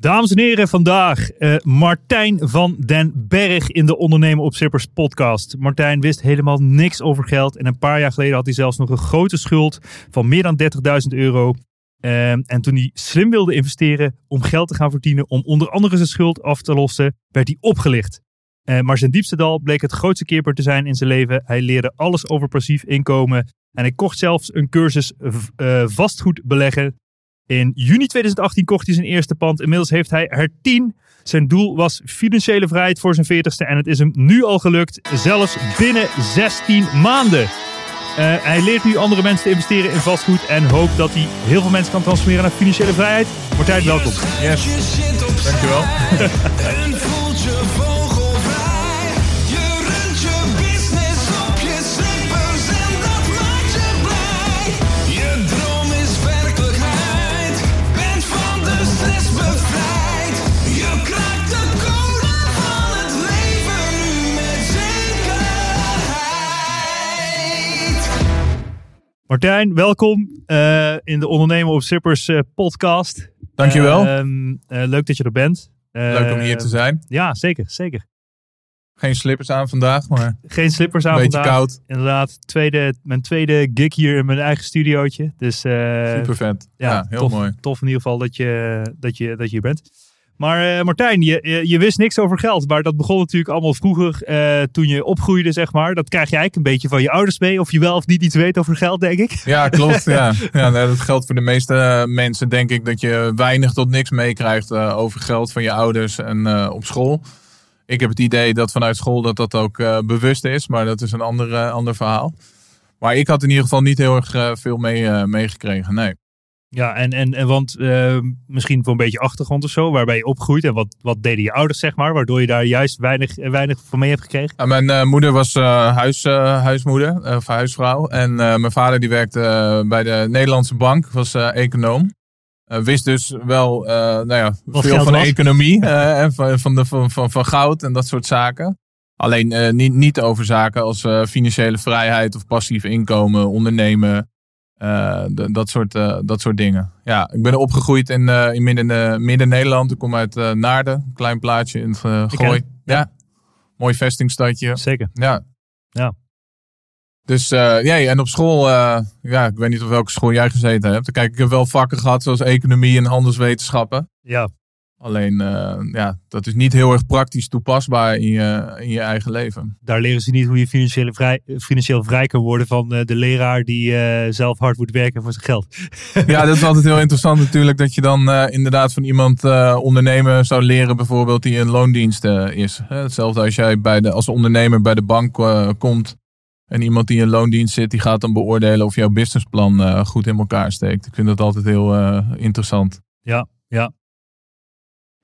Dames en heren, vandaag uh, Martijn van den Berg in de Ondernemen op Zippers podcast. Martijn wist helemaal niks over geld en een paar jaar geleden had hij zelfs nog een grote schuld van meer dan 30.000 euro. Uh, en toen hij slim wilde investeren om geld te gaan verdienen om onder andere zijn schuld af te lossen, werd hij opgelicht. Uh, maar zijn diepste dal bleek het grootste keerpunt te zijn in zijn leven. Hij leerde alles over passief inkomen en hij kocht zelfs een cursus vastgoed beleggen in juni 2018 kocht hij zijn eerste pand. Inmiddels heeft hij er 10. Zijn doel was financiële vrijheid voor zijn 40ste. En het is hem nu al gelukt, zelfs binnen 16 maanden. Uh, hij leert nu andere mensen te investeren in vastgoed. En hoopt dat hij heel veel mensen kan transformeren naar financiële vrijheid. Martijn, welkom. Yes, dankjewel. Martijn, welkom uh, in de Ondernemen op Zippers uh, podcast. Dankjewel. Uh, leuk dat je er bent. leuk om hier te zijn. Ja, zeker, zeker. Geen slippers aan vandaag, maar geen slippers aan beetje vandaag. koud. Inderdaad, tweede, mijn tweede gig hier in mijn eigen studiootje. Dus, Super vet. Ja, ja heel tof, mooi. Tof in ieder geval dat je, dat je, dat je hier bent. Maar uh, Martijn, je, je wist niks over geld. Maar dat begon natuurlijk allemaal vroeger uh, toen je opgroeide, zeg maar. Dat krijg je eigenlijk een beetje van je ouders mee. Of je wel of niet iets weet over geld, denk ik. Ja, klopt. ja. Ja, dat geldt voor de meeste mensen, denk ik, dat je weinig tot niks meekrijgt uh, over geld van je ouders en op school. Ik heb het idee dat vanuit school dat dat ook bewust is. Maar dat is een ander, ander verhaal. Maar ik had in ieder geval niet heel erg veel mee, meegekregen, nee. Ja, en, en, en want uh, misschien voor een beetje achtergrond of zo, waarbij je opgroeit en wat, wat deden je ouders, zeg maar, waardoor je daar juist weinig, weinig van mee hebt gekregen? Ja, mijn uh, moeder was uh, huis, huismoeder, of huisvrouw. En mijn vader die werkte bij de Nederlandse bank, was econoom. wist dus wel nou ja, veel van de economie en van, van, de, van, van, van goud en dat soort zaken. Alleen niet, niet over zaken als financiële vrijheid of passief inkomen, ondernemen. Uh, dat, soort, uh, dat soort dingen. Ja, ik ben opgegroeid in, uh, in midden, midden Nederland. Ik kom uit Naarden, een klein plaatsje in het Gooi. Ja. ja. mooi vestingstadje. Zeker. Ja. Ja. Dus ja, en op school, ja, ik weet niet op welke school jij gezeten hebt. Kijk, ik heb wel vakken gehad zoals economie en handelswetenschappen. Ja. Alleen, uh, ja, dat is niet heel erg praktisch toepasbaar in je, in je eigen leven. Daar leren ze niet hoe je financieel vrij, financieel vrij kan worden van uh, de leraar die uh, zelf hard moet werken voor zijn geld. Ja, dat is altijd heel interessant natuurlijk. Dat je dan inderdaad van iemand ondernemen zou leren bijvoorbeeld die een loondienst is. Hetzelfde als jij bij de, als ondernemer bij de bank komt. En iemand die in loondienst zit, die gaat dan beoordelen of jouw businessplan goed in elkaar steekt. Ik vind dat altijd heel interessant. Ja, ja.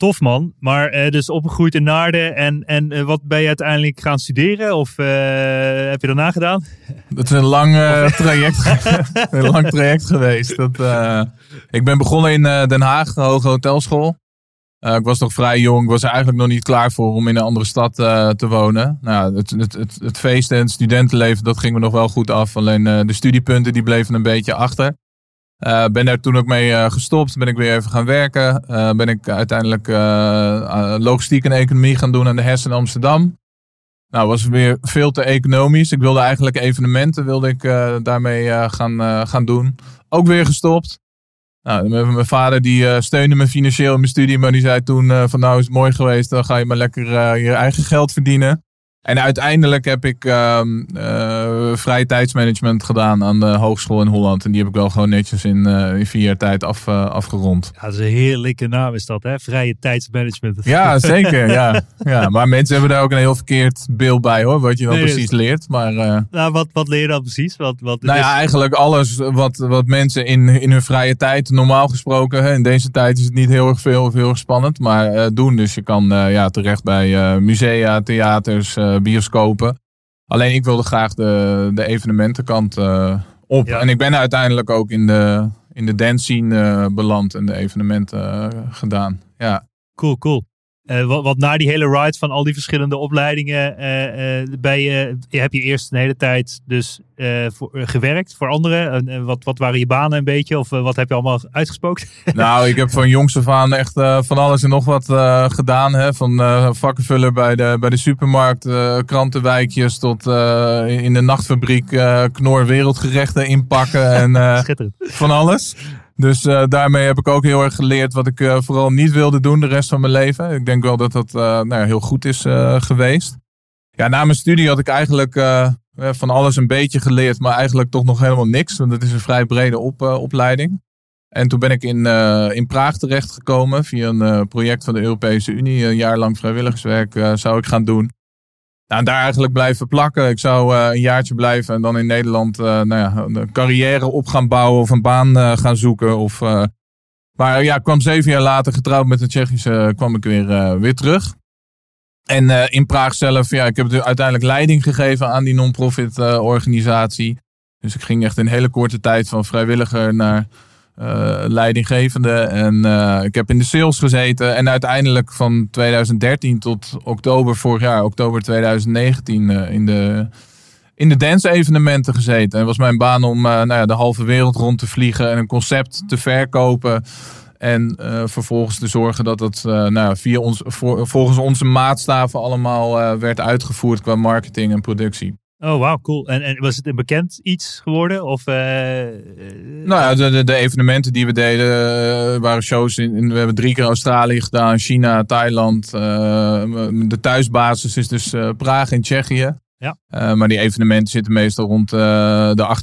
Tof man, maar uh, dus opgegroeid in Naarden en, en uh, wat ben je uiteindelijk gaan studeren of uh, heb je daarna gedaan? Dat is een lang traject, een lang traject geweest. Dat, ik ben begonnen in Den Haag, de Hoge Hotelschool. ik was nog vrij jong, ik was er eigenlijk nog niet klaar voor om in een andere stad te wonen. Nou, het, het, het, het feesten en het studentenleven, dat ging me nog wel goed af. Alleen de studiepunten die bleven een beetje achter. Ben daar toen ook mee gestopt. Ben ik weer even gaan werken. ben ik uiteindelijk logistiek en economie gaan doen aan de Hessen in Amsterdam. Nou, was weer veel te economisch. Ik wilde eigenlijk evenementen wilde ik, daarmee gaan, gaan doen. Ook weer gestopt. Nou, mijn vader die steunde me financieel in mijn studie, maar die zei toen van nou is het mooi geweest, dan ga je maar lekker je eigen geld verdienen. En uiteindelijk heb ik uh, vrije tijdsmanagement gedaan aan de hogeschool in Holland. En die heb ik wel gewoon netjes in, uh, in vier jaar tijd af, uh, afgerond. Ja, dat is een heerlijke naam is dat, hè? Vrije tijdsmanagement. Ja, zeker. ja. ja, maar mensen hebben daar ook een heel verkeerd beeld bij, hoor. Wat je dan precies leert. Maar, nou, wat, wat leer je dan precies? Wat, wat nou ja, eigenlijk alles wat, wat mensen in, in hun vrije tijd, normaal gesproken, hè, in deze tijd is het niet heel erg veel of heel erg spannend, maar doen. Dus je kan ja, terecht bij musea, theaters eh, bioscopen. Alleen ik wilde graag de, de evenementenkant uh, op. En ik ben uiteindelijk ook in de, in de dance scene uh, beland en de evenementen gedaan. Ja. Cool, cool. Uh, wat, wat, na die hele ride van al die verschillende opleidingen uh, uh, bij je, heb je eerst een hele tijd dus voor, gewerkt voor anderen. En wat, wat waren je banen een beetje of wat heb je allemaal uitgespookt? Nou, ik heb van jongs af aan echt van alles en nog wat gedaan. Hè? Van vakkenvuller bij de, bij de supermarkt, krantenwijkjes tot in de nachtfabriek knor wereldgerechten inpakken en van alles. Dus uh, daarmee heb ik ook heel erg geleerd wat ik uh, vooral niet wilde doen de rest van mijn leven. Ik denk wel dat dat uh, nou heel goed is geweest. Ja, na mijn studie had ik eigenlijk van alles een beetje geleerd, maar eigenlijk toch nog helemaal niks. Want het is een vrij brede op, opleiding. En toen ben ik in, in Praag terechtgekomen via een project van de Europese Unie. Een jaar lang vrijwilligerswerk zou ik gaan doen. Nou, daar eigenlijk blijven plakken. Ik zou uh, een jaartje blijven en dan in Nederland uh, nou ja, een carrière op gaan bouwen of een baan uh, gaan zoeken. Of, maar ja, kwam zeven jaar later getrouwd met een Tsjechische, kwam ik weer, weer terug. En in Praag zelf, ja, ik heb uiteindelijk leiding gegeven aan die non-profit organisatie. Dus ik ging echt in hele korte tijd van vrijwilliger naar leidinggevende. En uh, ik heb in de sales gezeten. En uiteindelijk van 2013 tot oktober vorig jaar, oktober 2019, uh, eh, in de, in de dance-evenementen gezeten. En was mijn baan om nou ja, de halve wereld rond te vliegen en een concept te verkopen. En vervolgens te zorgen dat het nou, via ons, volgens onze maatstaven allemaal werd uitgevoerd qua marketing en productie. Oh, wauw, cool. En, en was het een bekend iets geworden? Of, uh, nou ja, de, de, de, evenementen die we deden uh, waren shows in, We hebben drie keer Australië gedaan, China, Thailand. Uh, de thuisbasis is dus Praag in Tsjechië. Ja. maar die evenementen zitten meestal rond de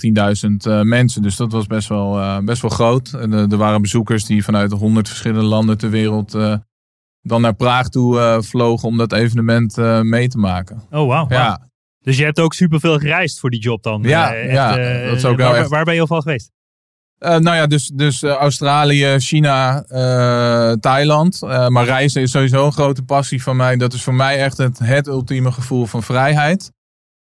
18.000 mensen. Dus dat was best wel, best wel groot. Er waren bezoekers die vanuit 100 verschillende landen ter wereld dan naar Praag toe vlogen om dat evenement mee te maken. Oh, wauw. Ja. Dus je hebt ook superveel gereisd voor die job dan? Ja, eh, ja eh, dat is ook wel waar, echt... waar ben je al geweest? Uh, nou ja, dus, dus Australië, China, uh, Thailand. maar reizen is sowieso een grote passie van mij. Dat is voor mij echt het, het ultieme gevoel van vrijheid.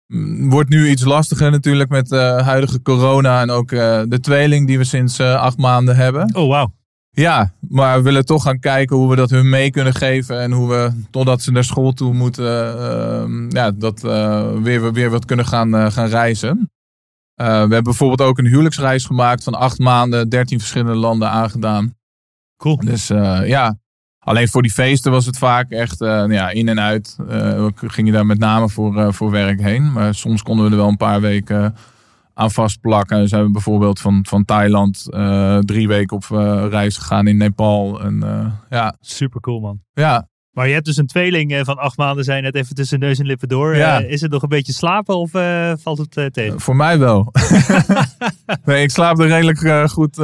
Mm, wordt nu iets lastiger natuurlijk met de huidige corona en ook de tweeling die we sinds acht maanden hebben. Oh, wauw. Ja, maar we willen toch gaan kijken hoe we dat hun mee kunnen geven. En hoe we, totdat ze naar school toe moeten, uh, ja, dat uh, weer, weer wat kunnen gaan, uh, gaan reizen. we hebben bijvoorbeeld ook een huwelijksreis gemaakt van acht maanden, dertien verschillende landen aangedaan. Cool. Dus ja, alleen voor die feesten was het vaak echt nou ja, in en uit. we gingen daar met name voor, voor werk heen. Maar soms konden we er wel een paar weken aan vastplakken. Zijn we bijvoorbeeld van, van Thailand uh, drie weken op uh, reis gegaan in Nepal. En, uh, ja. Super cool man. Ja. Maar je hebt dus een tweeling van acht maanden, zijn net even tussen neus en lippen door. Ja. is het nog een beetje slapen of valt het tegen? voor mij wel. nee, ik slaap er redelijk goed,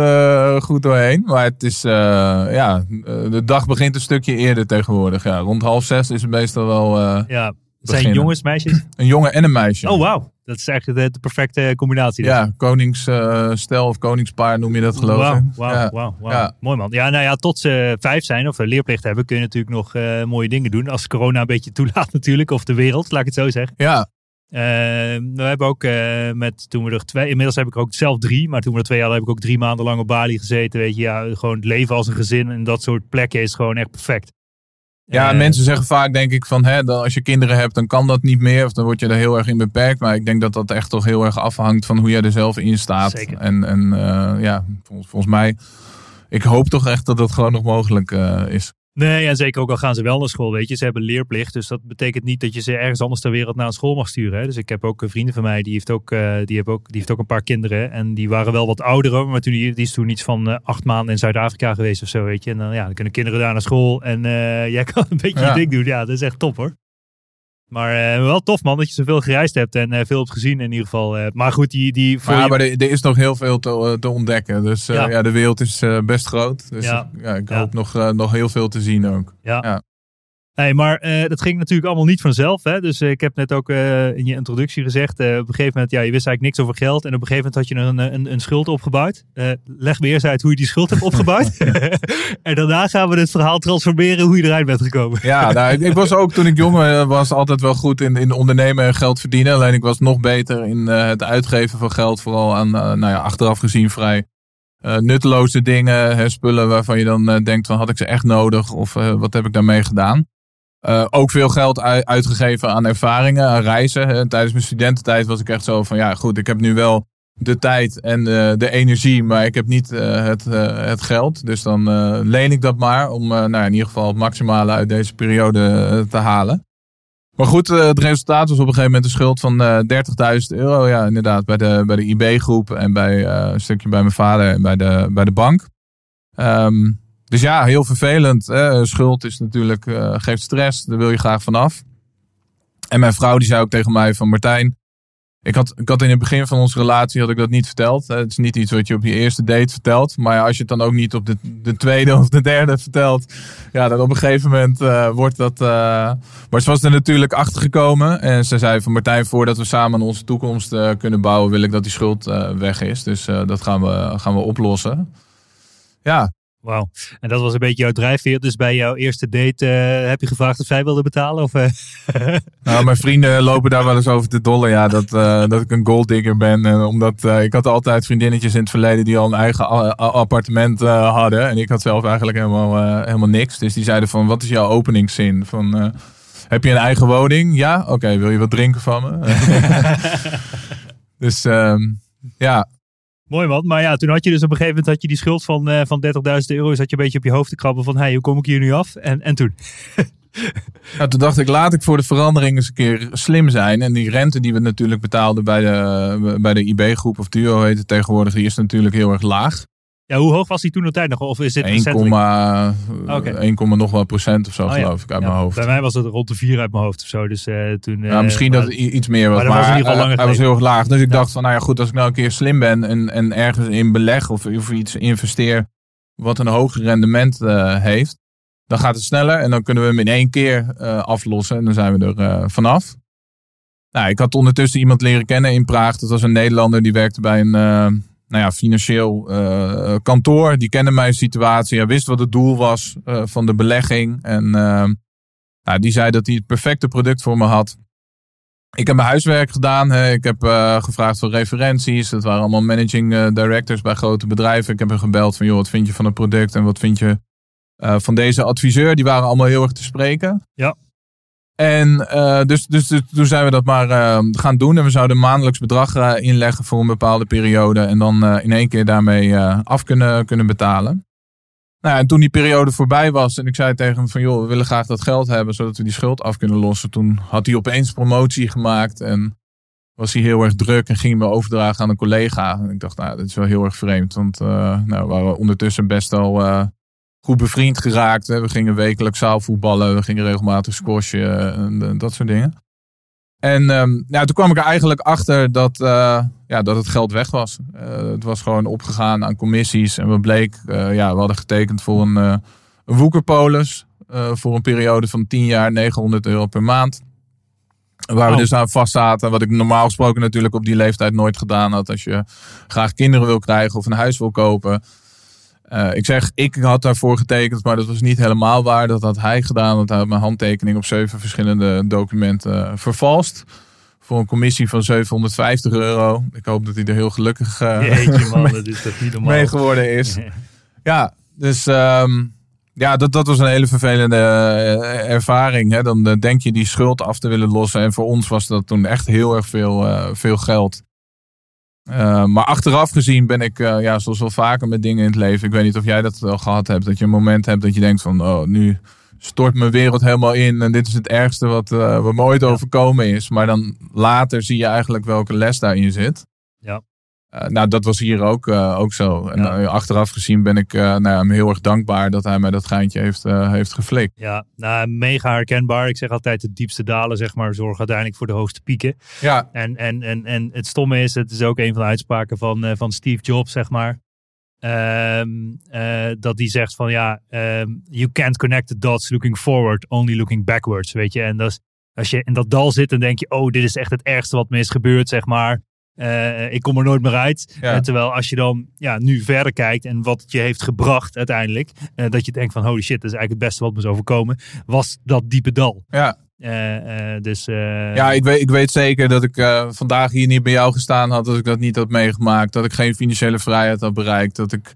goed doorheen. Maar het is, ja, de dag begint een stukje eerder tegenwoordig. Ja, rond half zes is het meestal wel. ja, zijn jongens, meisjes? Een jongen en een meisje. Oh, wauw. Dat is eigenlijk de, perfecte combinatie. Dus. Ja, koningsstel of koningspaar noem je dat geloof ik. Wauw, wauw, wauw. Mooi man. Ja, nou ja, tot ze vijf zijn of leerplicht hebben, kun je natuurlijk nog uh, mooie dingen doen. Als corona een beetje toelaat natuurlijk, of de wereld, laat ik het zo zeggen. Ja. Uh, we hebben ook met, toen we er twee, inmiddels heb ik ook zelf drie, maar toen we er twee hadden heb ik ook drie maanden lang op Bali gezeten. Weet je, ja, gewoon het leven als een gezin en dat soort plekken is gewoon echt perfect. Ja, mensen zeggen vaak denk ik van hè, dan als je kinderen hebt dan kan dat niet meer. Of dan word je er heel erg in beperkt. Maar ik denk dat dat echt toch heel erg afhangt van hoe jij er zelf in staat. Zeker. En, en ja, volgens, volgens mij, ik hoop toch echt dat dat gewoon nog mogelijk is. Nee, en zeker ook al gaan ze wel naar school, weet je. Ze hebben leerplicht, dus dat betekent niet dat je ze ergens anders ter wereld naar een school mag sturen. Hè. Dus ik heb ook een vrienden van mij, die heeft ook, uh, die, heeft ook, die heeft ook een paar kinderen. En die waren wel wat ouder, maar toen, die, is toen iets van uh, acht maanden in Zuid-Afrika geweest of zo, weet je. En dan, ja, dan kunnen kinderen daar naar school en uh, jij kan een beetje ja. je ding doen. Ja, dat is echt top hoor. Maar uh, wel tof man, dat je zoveel gereisd hebt en uh, veel hebt gezien in ieder geval. Uh, maar goed, die... die voor maar, je... maar er, er, is nog heel veel te, te ontdekken. Dus ja. ja. de wereld is best groot. Dus ja. ja ik hoop nog, nog heel veel te zien ook. ja. Nee, maar uh, dat ging natuurlijk allemaal niet vanzelf. Hè? Dus uh, ik heb net ook uh, in je introductie gezegd. op een gegeven moment, ja, je wist eigenlijk niks over geld. En op een gegeven moment had je een, een, een schuld opgebouwd. leg me eerst uit hoe je die schuld hebt opgebouwd. en daarna gaan we het verhaal transformeren hoe je eruit bent gekomen. ja, nou, ik, ik, was ook toen ik jong was altijd wel goed in, in ondernemen en geld verdienen. Alleen ik was nog beter in het uitgeven van geld. Vooral aan, nou ja, achteraf gezien vrij nutteloze dingen. Hè, spullen waarvan je dan denkt van had ik ze echt nodig? Of wat heb ik daarmee gedaan? Uh, ook veel geld uitgegeven aan ervaringen, aan reizen. Tijdens mijn studententijd was ik echt zo van, ja goed, ik heb nu wel de tijd en uh, de energie, maar ik heb niet uh, het, het geld. Dus dan leen ik dat maar om nou, in ieder geval het maximale uit deze periode te halen. Maar goed, het resultaat was op een gegeven moment een schuld van 30.000 euro. Ja, inderdaad, bij de, bij de IB-groep en bij een stukje bij mijn vader en bij de, bij de bank. Um, dus ja, heel vervelend. Hè? Schuld is natuurlijk, uh, geeft stress. Daar wil je graag vanaf. En mijn vrouw die zei ook tegen mij van Martijn. Ik had, ik had in het begin van onze relatie had ik dat niet verteld. Het is niet iets wat je op je eerste date vertelt. Maar als je het dan ook niet op de, de tweede of de derde vertelt. Ja, dan op een gegeven moment uh, wordt dat... Uh... Maar ze was er natuurlijk achter gekomen. En ze zei van Martijn, voordat we samen onze toekomst kunnen bouwen... wil ik dat die schuld weg is. Dus dat gaan we, gaan we oplossen. Ja, Wauw. En dat was een beetje jouw drijfveer. Dus bij jouw eerste date uh, heb je gevraagd of zij wilde betalen? Of, uh... nou, mijn vrienden lopen daar wel eens over te dollen. Ja, dat, uh, dat ik een golddigger ben. En omdat ik had altijd vriendinnetjes in het verleden die al een eigen appartement hadden. En ik had zelf eigenlijk helemaal, helemaal niks. Dus die zeiden van, wat is jouw openingszin? Van, heb je een eigen woning? Ja? Oké, wil je wat drinken van me? dus um, ja, Mooi man. Maar ja, toen had je dus op een gegeven moment had je die schuld van, uh, van 30.000 euro. Zat je een beetje op je hoofd te krabben van, hey, hoe kom ik hier nu af? En, en toen? nou, toen dacht ik, laat ik voor de verandering eens een keer slim zijn. En die rente die we natuurlijk betaalden bij de, bij de IB-groep, of Duo heet het tegenwoordig, die is natuurlijk heel erg laag. Ja, hoe hoog was die toen de tijd nog? Of is dit 1, okay. 1, nog wel procent of zo, oh, geloof ik, uit mijn hoofd. Bij mij was het rond de 4 uit mijn hoofd of zo. Dus uh, toen. Uh, misschien dat het iets meer was. Maar, maar was hij, hij was heel erg laag. Dus ik dacht van, nou ja, goed, als ik nou een keer slim ben en, en ergens in beleg of, of iets investeer wat een hoger rendement heeft, dan gaat het sneller en dan kunnen we hem in één keer aflossen en dan zijn we er vanaf. Nou, ik had ondertussen iemand leren kennen in Praag. Dat was een Nederlander die werkte bij een nou ja, financieel uh, kantoor. Die kende mijn situatie. Hij wist wat het doel was uh, van de belegging. En uh, nou, die zei dat hij het perfecte product voor me had. Ik heb mijn huiswerk gedaan. Ik heb gevraagd voor referenties. Dat waren allemaal managing directors bij grote bedrijven. Ik heb hem gebeld van, joh, wat vind je van het product en wat vind je van deze adviseur? Die waren allemaal heel erg te spreken. Ja. En uh, dus, dus, dus, toen zijn we dat maar uh, gaan doen. En we zouden maandelijks bedrag uh, inleggen voor een bepaalde periode. En dan in één keer daarmee af kunnen, kunnen betalen. Nou, en toen die periode voorbij was en ik zei tegen hem van joh, we willen graag dat geld hebben zodat we die schuld af kunnen lossen. Toen had hij opeens promotie gemaakt en was hij heel erg druk en ging me overdragen aan een collega. En ik dacht, nou, dat is wel heel erg vreemd. Want nou, we waren ondertussen best wel goed bevriend geraakt. We gingen wekelijks zaalvoetballen, we gingen regelmatig squashen en dat soort dingen. En um, ja, toen kwam ik er eigenlijk achter dat, uh, ja, dat het geld weg was. Uh, het was gewoon opgegaan aan commissies. En we bleek, uh, ja, we hadden getekend voor een, een woekerpolis. voor een periode van 10 jaar, 900 euro per maand. Waar we oh. dus aan vast zaten. Wat ik normaal gesproken natuurlijk op die leeftijd nooit gedaan had. Als je graag kinderen wil krijgen of een huis wil kopen. Uh, ik zeg, ik had daarvoor getekend, maar dat was niet helemaal waar. Dat had hij gedaan. Dat hij had mijn handtekening op zeven verschillende documenten vervalst. Voor een commissie van 750 euro. Ik hoop dat hij er heel gelukkig uh, Jeetje man, dat is toch niet normaal. mee geworden is. ja, dus um, Ja, dat, dat was een hele vervelende eh, ervaring. Hè? Dan denk je die schuld af te willen lossen. En voor ons was dat toen echt heel erg veel, veel geld. Maar achteraf gezien ben ik, ja, zoals wel vaker met dingen in het leven. Ik weet niet of jij dat wel gehad hebt. Dat je een moment hebt dat je denkt van, oh, nu stort mijn wereld helemaal in. En dit is het ergste wat, uh, wat me ooit overkomen is. Maar dan later zie je eigenlijk welke les daarin zit. Uh, nou, dat was hier ook, uh, ook zo. En achteraf gezien ben ik nou ja, hem heel erg dankbaar dat hij mij dat geintje heeft, heeft geflikt. Ja, nou, mega herkenbaar. Ik zeg altijd het diepste dalen, zeg maar, zorgen uiteindelijk voor de hoogste pieken. Ja. En, en, en, en het stomme is, het is ook een van de uitspraken van, van Steve Jobs, zeg maar. Uh, dat die zegt van ja, um, you can't connect the dots looking forward, only looking backwards, weet je. En dat als je in dat dal zit, dan denk je, oh, dit is echt het ergste wat me is gebeurd, zeg maar. Uh, ik kom er nooit meer uit. Ja. terwijl als je dan ja, nu verder kijkt en wat het je heeft gebracht uiteindelijk, uh, dat je denkt van holy shit, dat is eigenlijk het beste wat me is overkomen, was dat diepe dal. Ja. Dus, ja, ik weet, ik weet zeker dat ik vandaag hier niet bij jou gestaan had. Dat ik dat niet had meegemaakt. Dat ik geen financiële vrijheid had bereikt. Dat ik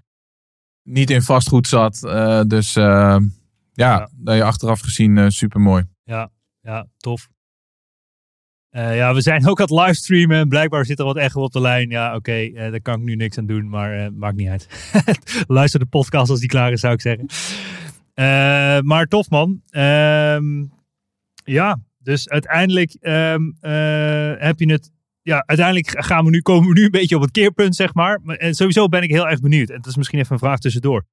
niet in vastgoed zat. dus ja, ja, dat je achteraf gezien super mooi. Ja, ja, tof. Ja, we zijn ook aan het livestreamen. En blijkbaar zit er wat echo op de lijn. Ja, oké, okay, daar kan ik nu niks aan doen. Maar maakt niet uit. Luister de podcast als die klaar is, zou ik zeggen. maar tof, man. Ehm ja, dus uiteindelijk uh, heb je het. Ja, uiteindelijk gaan we nu, komen we nu een beetje op het keerpunt, zeg maar. En sowieso ben ik heel erg benieuwd. En dat is misschien even een vraag tussendoor.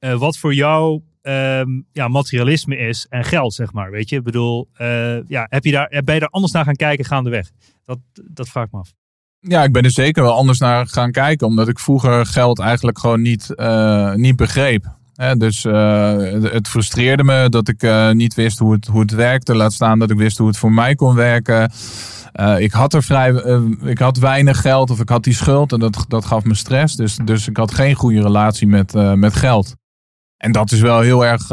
Uh, wat voor jou um, ja, materialisme is en geld, zeg maar. Weet je, ik bedoel, uh, ja, heb je daar, ben je daar anders naar gaan kijken gaandeweg? Dat, dat vraag ik me af. Ja, ik ben er zeker wel anders naar gaan kijken. Omdat ik vroeger geld eigenlijk gewoon niet, niet begreep dus uh, het frustreerde me dat ik niet wist hoe het, hoe het werkte. Laat staan dat ik wist hoe het voor mij kon werken. Ik had er vrij, ik had weinig geld of ik had die schuld en dat, dat gaf me stress. Dus, dus ik had geen goede relatie met, met geld. En dat is wel heel erg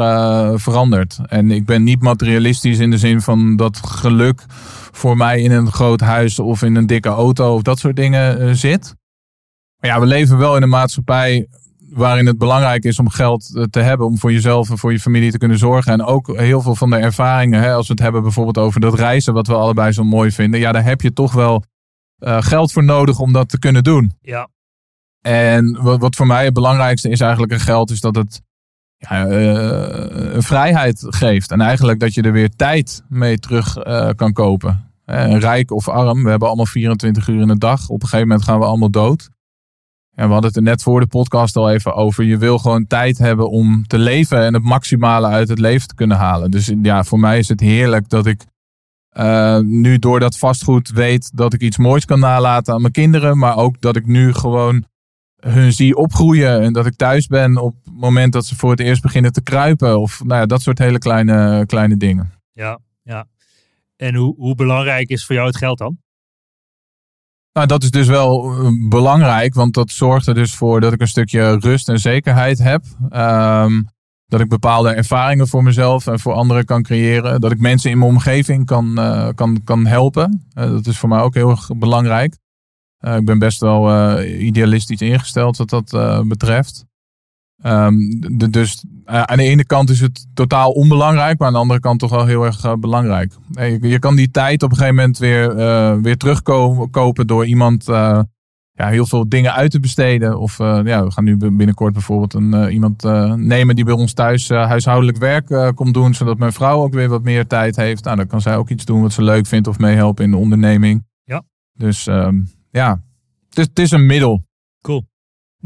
veranderd. En ik ben niet materialistisch in de zin van dat geluk voor mij in een groot huis of in een dikke auto of dat soort dingen zit. Maar ja, we leven wel in een maatschappij waarin het belangrijk is om geld eh, te hebben om voor jezelf en voor je familie te kunnen zorgen. En ook heel veel van de ervaringen, hè, als we het hebben bijvoorbeeld over dat reizen, wat we allebei zo mooi vinden. Ja, daar heb je toch wel uh, geld voor nodig om dat te kunnen doen. Ja. En wat, wat voor mij het belangrijkste is eigenlijk een geld, is dat het uh, een vrijheid geeft. En eigenlijk dat je er weer tijd mee terug uh, kan kopen. rijk of arm, we hebben allemaal 24 uur in de dag. Op een gegeven moment gaan we allemaal dood. En we hadden het er net voor de podcast al even over. Je wil gewoon tijd hebben om te leven en het maximale uit het leven te kunnen halen. Dus ja, voor mij is het heerlijk dat ik nu door dat vastgoed weet dat ik iets moois kan nalaten aan mijn kinderen. Maar ook dat ik nu gewoon hun zie opgroeien. En dat ik thuis ben op moment dat ze voor het eerst beginnen te kruipen. Of nou ja, dat soort hele kleine, kleine dingen. Ja, ja. En hoe, hoe belangrijk is voor jou het geld dan? Nou, dat is dus wel eh, belangrijk, want dat zorgt er dus voor dat ik een stukje rust en zekerheid heb. Um, dat ik bepaalde ervaringen voor mezelf en voor anderen kan creëren. Dat ik mensen in mijn omgeving kan, uh, kan, kan helpen. Uh, dat is voor mij ook heel erg belangrijk. ik ben best wel idealistisch ingesteld wat dat betreft. Um, de, dus uh, aan de ene kant is het totaal onbelangrijk, maar aan de andere kant toch wel heel erg uh, belangrijk. Je, je, kan die tijd op een gegeven moment weer, uh, weer terugkopen door iemand ja, heel veel dingen uit te besteden. Of ja, we gaan nu binnenkort bijvoorbeeld een, iemand nemen die bij ons thuis huishoudelijk werk komt doen, zodat mijn vrouw ook weer wat meer tijd heeft. Nou, dan kan zij ook iets doen wat ze leuk vindt of meehelpen in de onderneming. Ja. Dus um, ja, het is, het is een middel. Cool.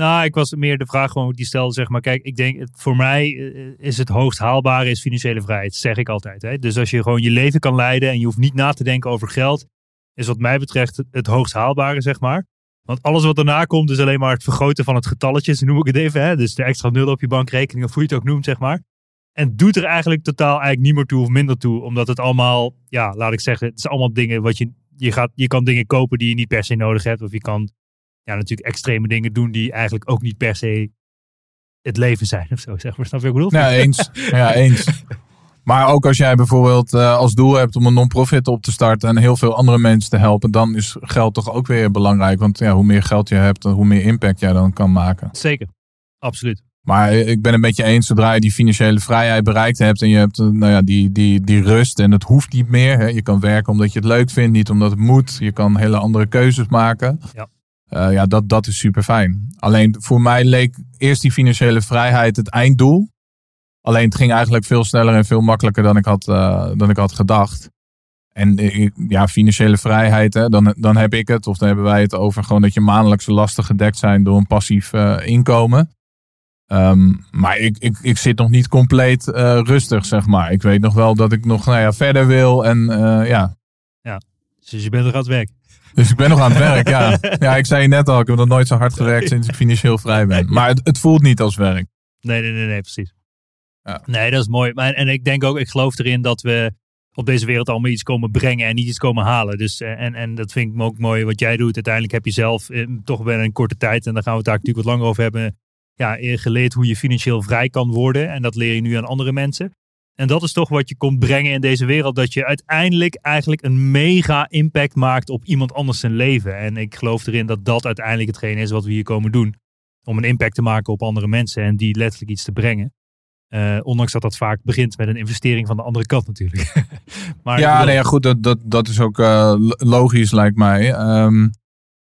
Nou, ik was meer de vraag gewoon die stelde, zeg maar, kijk, ik denk, voor mij eh, is het hoogst haalbare is financiële vrijheid, zeg ik altijd. Hè? Dus als je gewoon je leven kan leiden en je hoeft niet na te denken over geld, is wat mij betreft het hoogst haalbare, zeg maar. Want alles wat daarna komt is alleen maar het vergroten van het getalletje, noem ik het even. Hè? Dus de extra nul op je bankrekening, of hoe je het ook noemt, zeg maar. En doet er eigenlijk totaal eigenlijk niet meer toe of minder toe. Omdat het allemaal, ja, laat ik zeggen, het is allemaal dingen wat je, je gaat, je kan dingen kopen die je niet per se nodig hebt. Of je kan ja, natuurlijk extreme dingen doen die eigenlijk ook niet per se het leven zijn of zo. Zeg maar, snap je wat ik bedoel? Ja, eens. ja, eens. Maar ook als jij bijvoorbeeld uh, als doel hebt om een non-profit op te starten en heel veel andere mensen te helpen, dan is geld toch ook weer belangrijk. Want ja, hoe meer geld je hebt, hoe meer impact jij dan kan maken. Zeker, absoluut. Maar ik ben het met je eens, zodra je die financiële vrijheid bereikt hebt en je hebt nou ja, die, die, die rust en het hoeft niet meer. Hè. Je kan werken omdat je het leuk vindt, niet omdat het moet. Je kan hele andere keuzes maken. Ja, uh, ja dat, dat is super fijn. Alleen voor mij leek eerst die financiële vrijheid het einddoel. Alleen het ging eigenlijk veel sneller en veel makkelijker dan ik had, uh, dan ik had gedacht. En ja, financiële vrijheid, dan, dan heb ik het, of dan hebben wij het over gewoon dat je maandelijkse lasten gedekt zijn door een passief inkomen. Um, maar ik, ik, ik zit nog niet compleet rustig, zeg maar. Ik weet nog wel dat ik nog nou ja, verder wil en ja. Ja, dus je bent nog aan het werk. Dus ik ben nog aan het werk, ja. Ja, ik zei je net al, ik heb nog nooit zo hard gewerkt sinds ik financieel vrij ben. Maar het, het voelt niet als werk. Nee, nee, nee, nee precies. Ja. Nee, dat is mooi. Maar, en ik denk ook, ik geloof erin dat we op deze wereld allemaal iets komen brengen en niet iets komen halen. Dus, eh, en, en dat vind ik ook mooi wat jij doet. Uiteindelijk heb je zelf eh, toch wel een korte tijd, en daar gaan we het daar natuurlijk wat langer over hebben, ja, geleerd hoe je financieel vrij kan worden. En dat leer je nu aan andere mensen. En dat is toch wat je komt brengen in deze wereld. Dat je uiteindelijk eigenlijk een mega impact maakt op iemand anders zijn leven. En ik geloof erin dat dat uiteindelijk hetgeen is wat we hier komen doen. Om een impact te maken op andere mensen en die letterlijk iets te brengen. Uh, ondanks dat dat vaak begint met een investering van de andere kant natuurlijk. maar ja, nee, ja, goed, dat, dat, dat is ook uh, logisch lijkt mij. Um,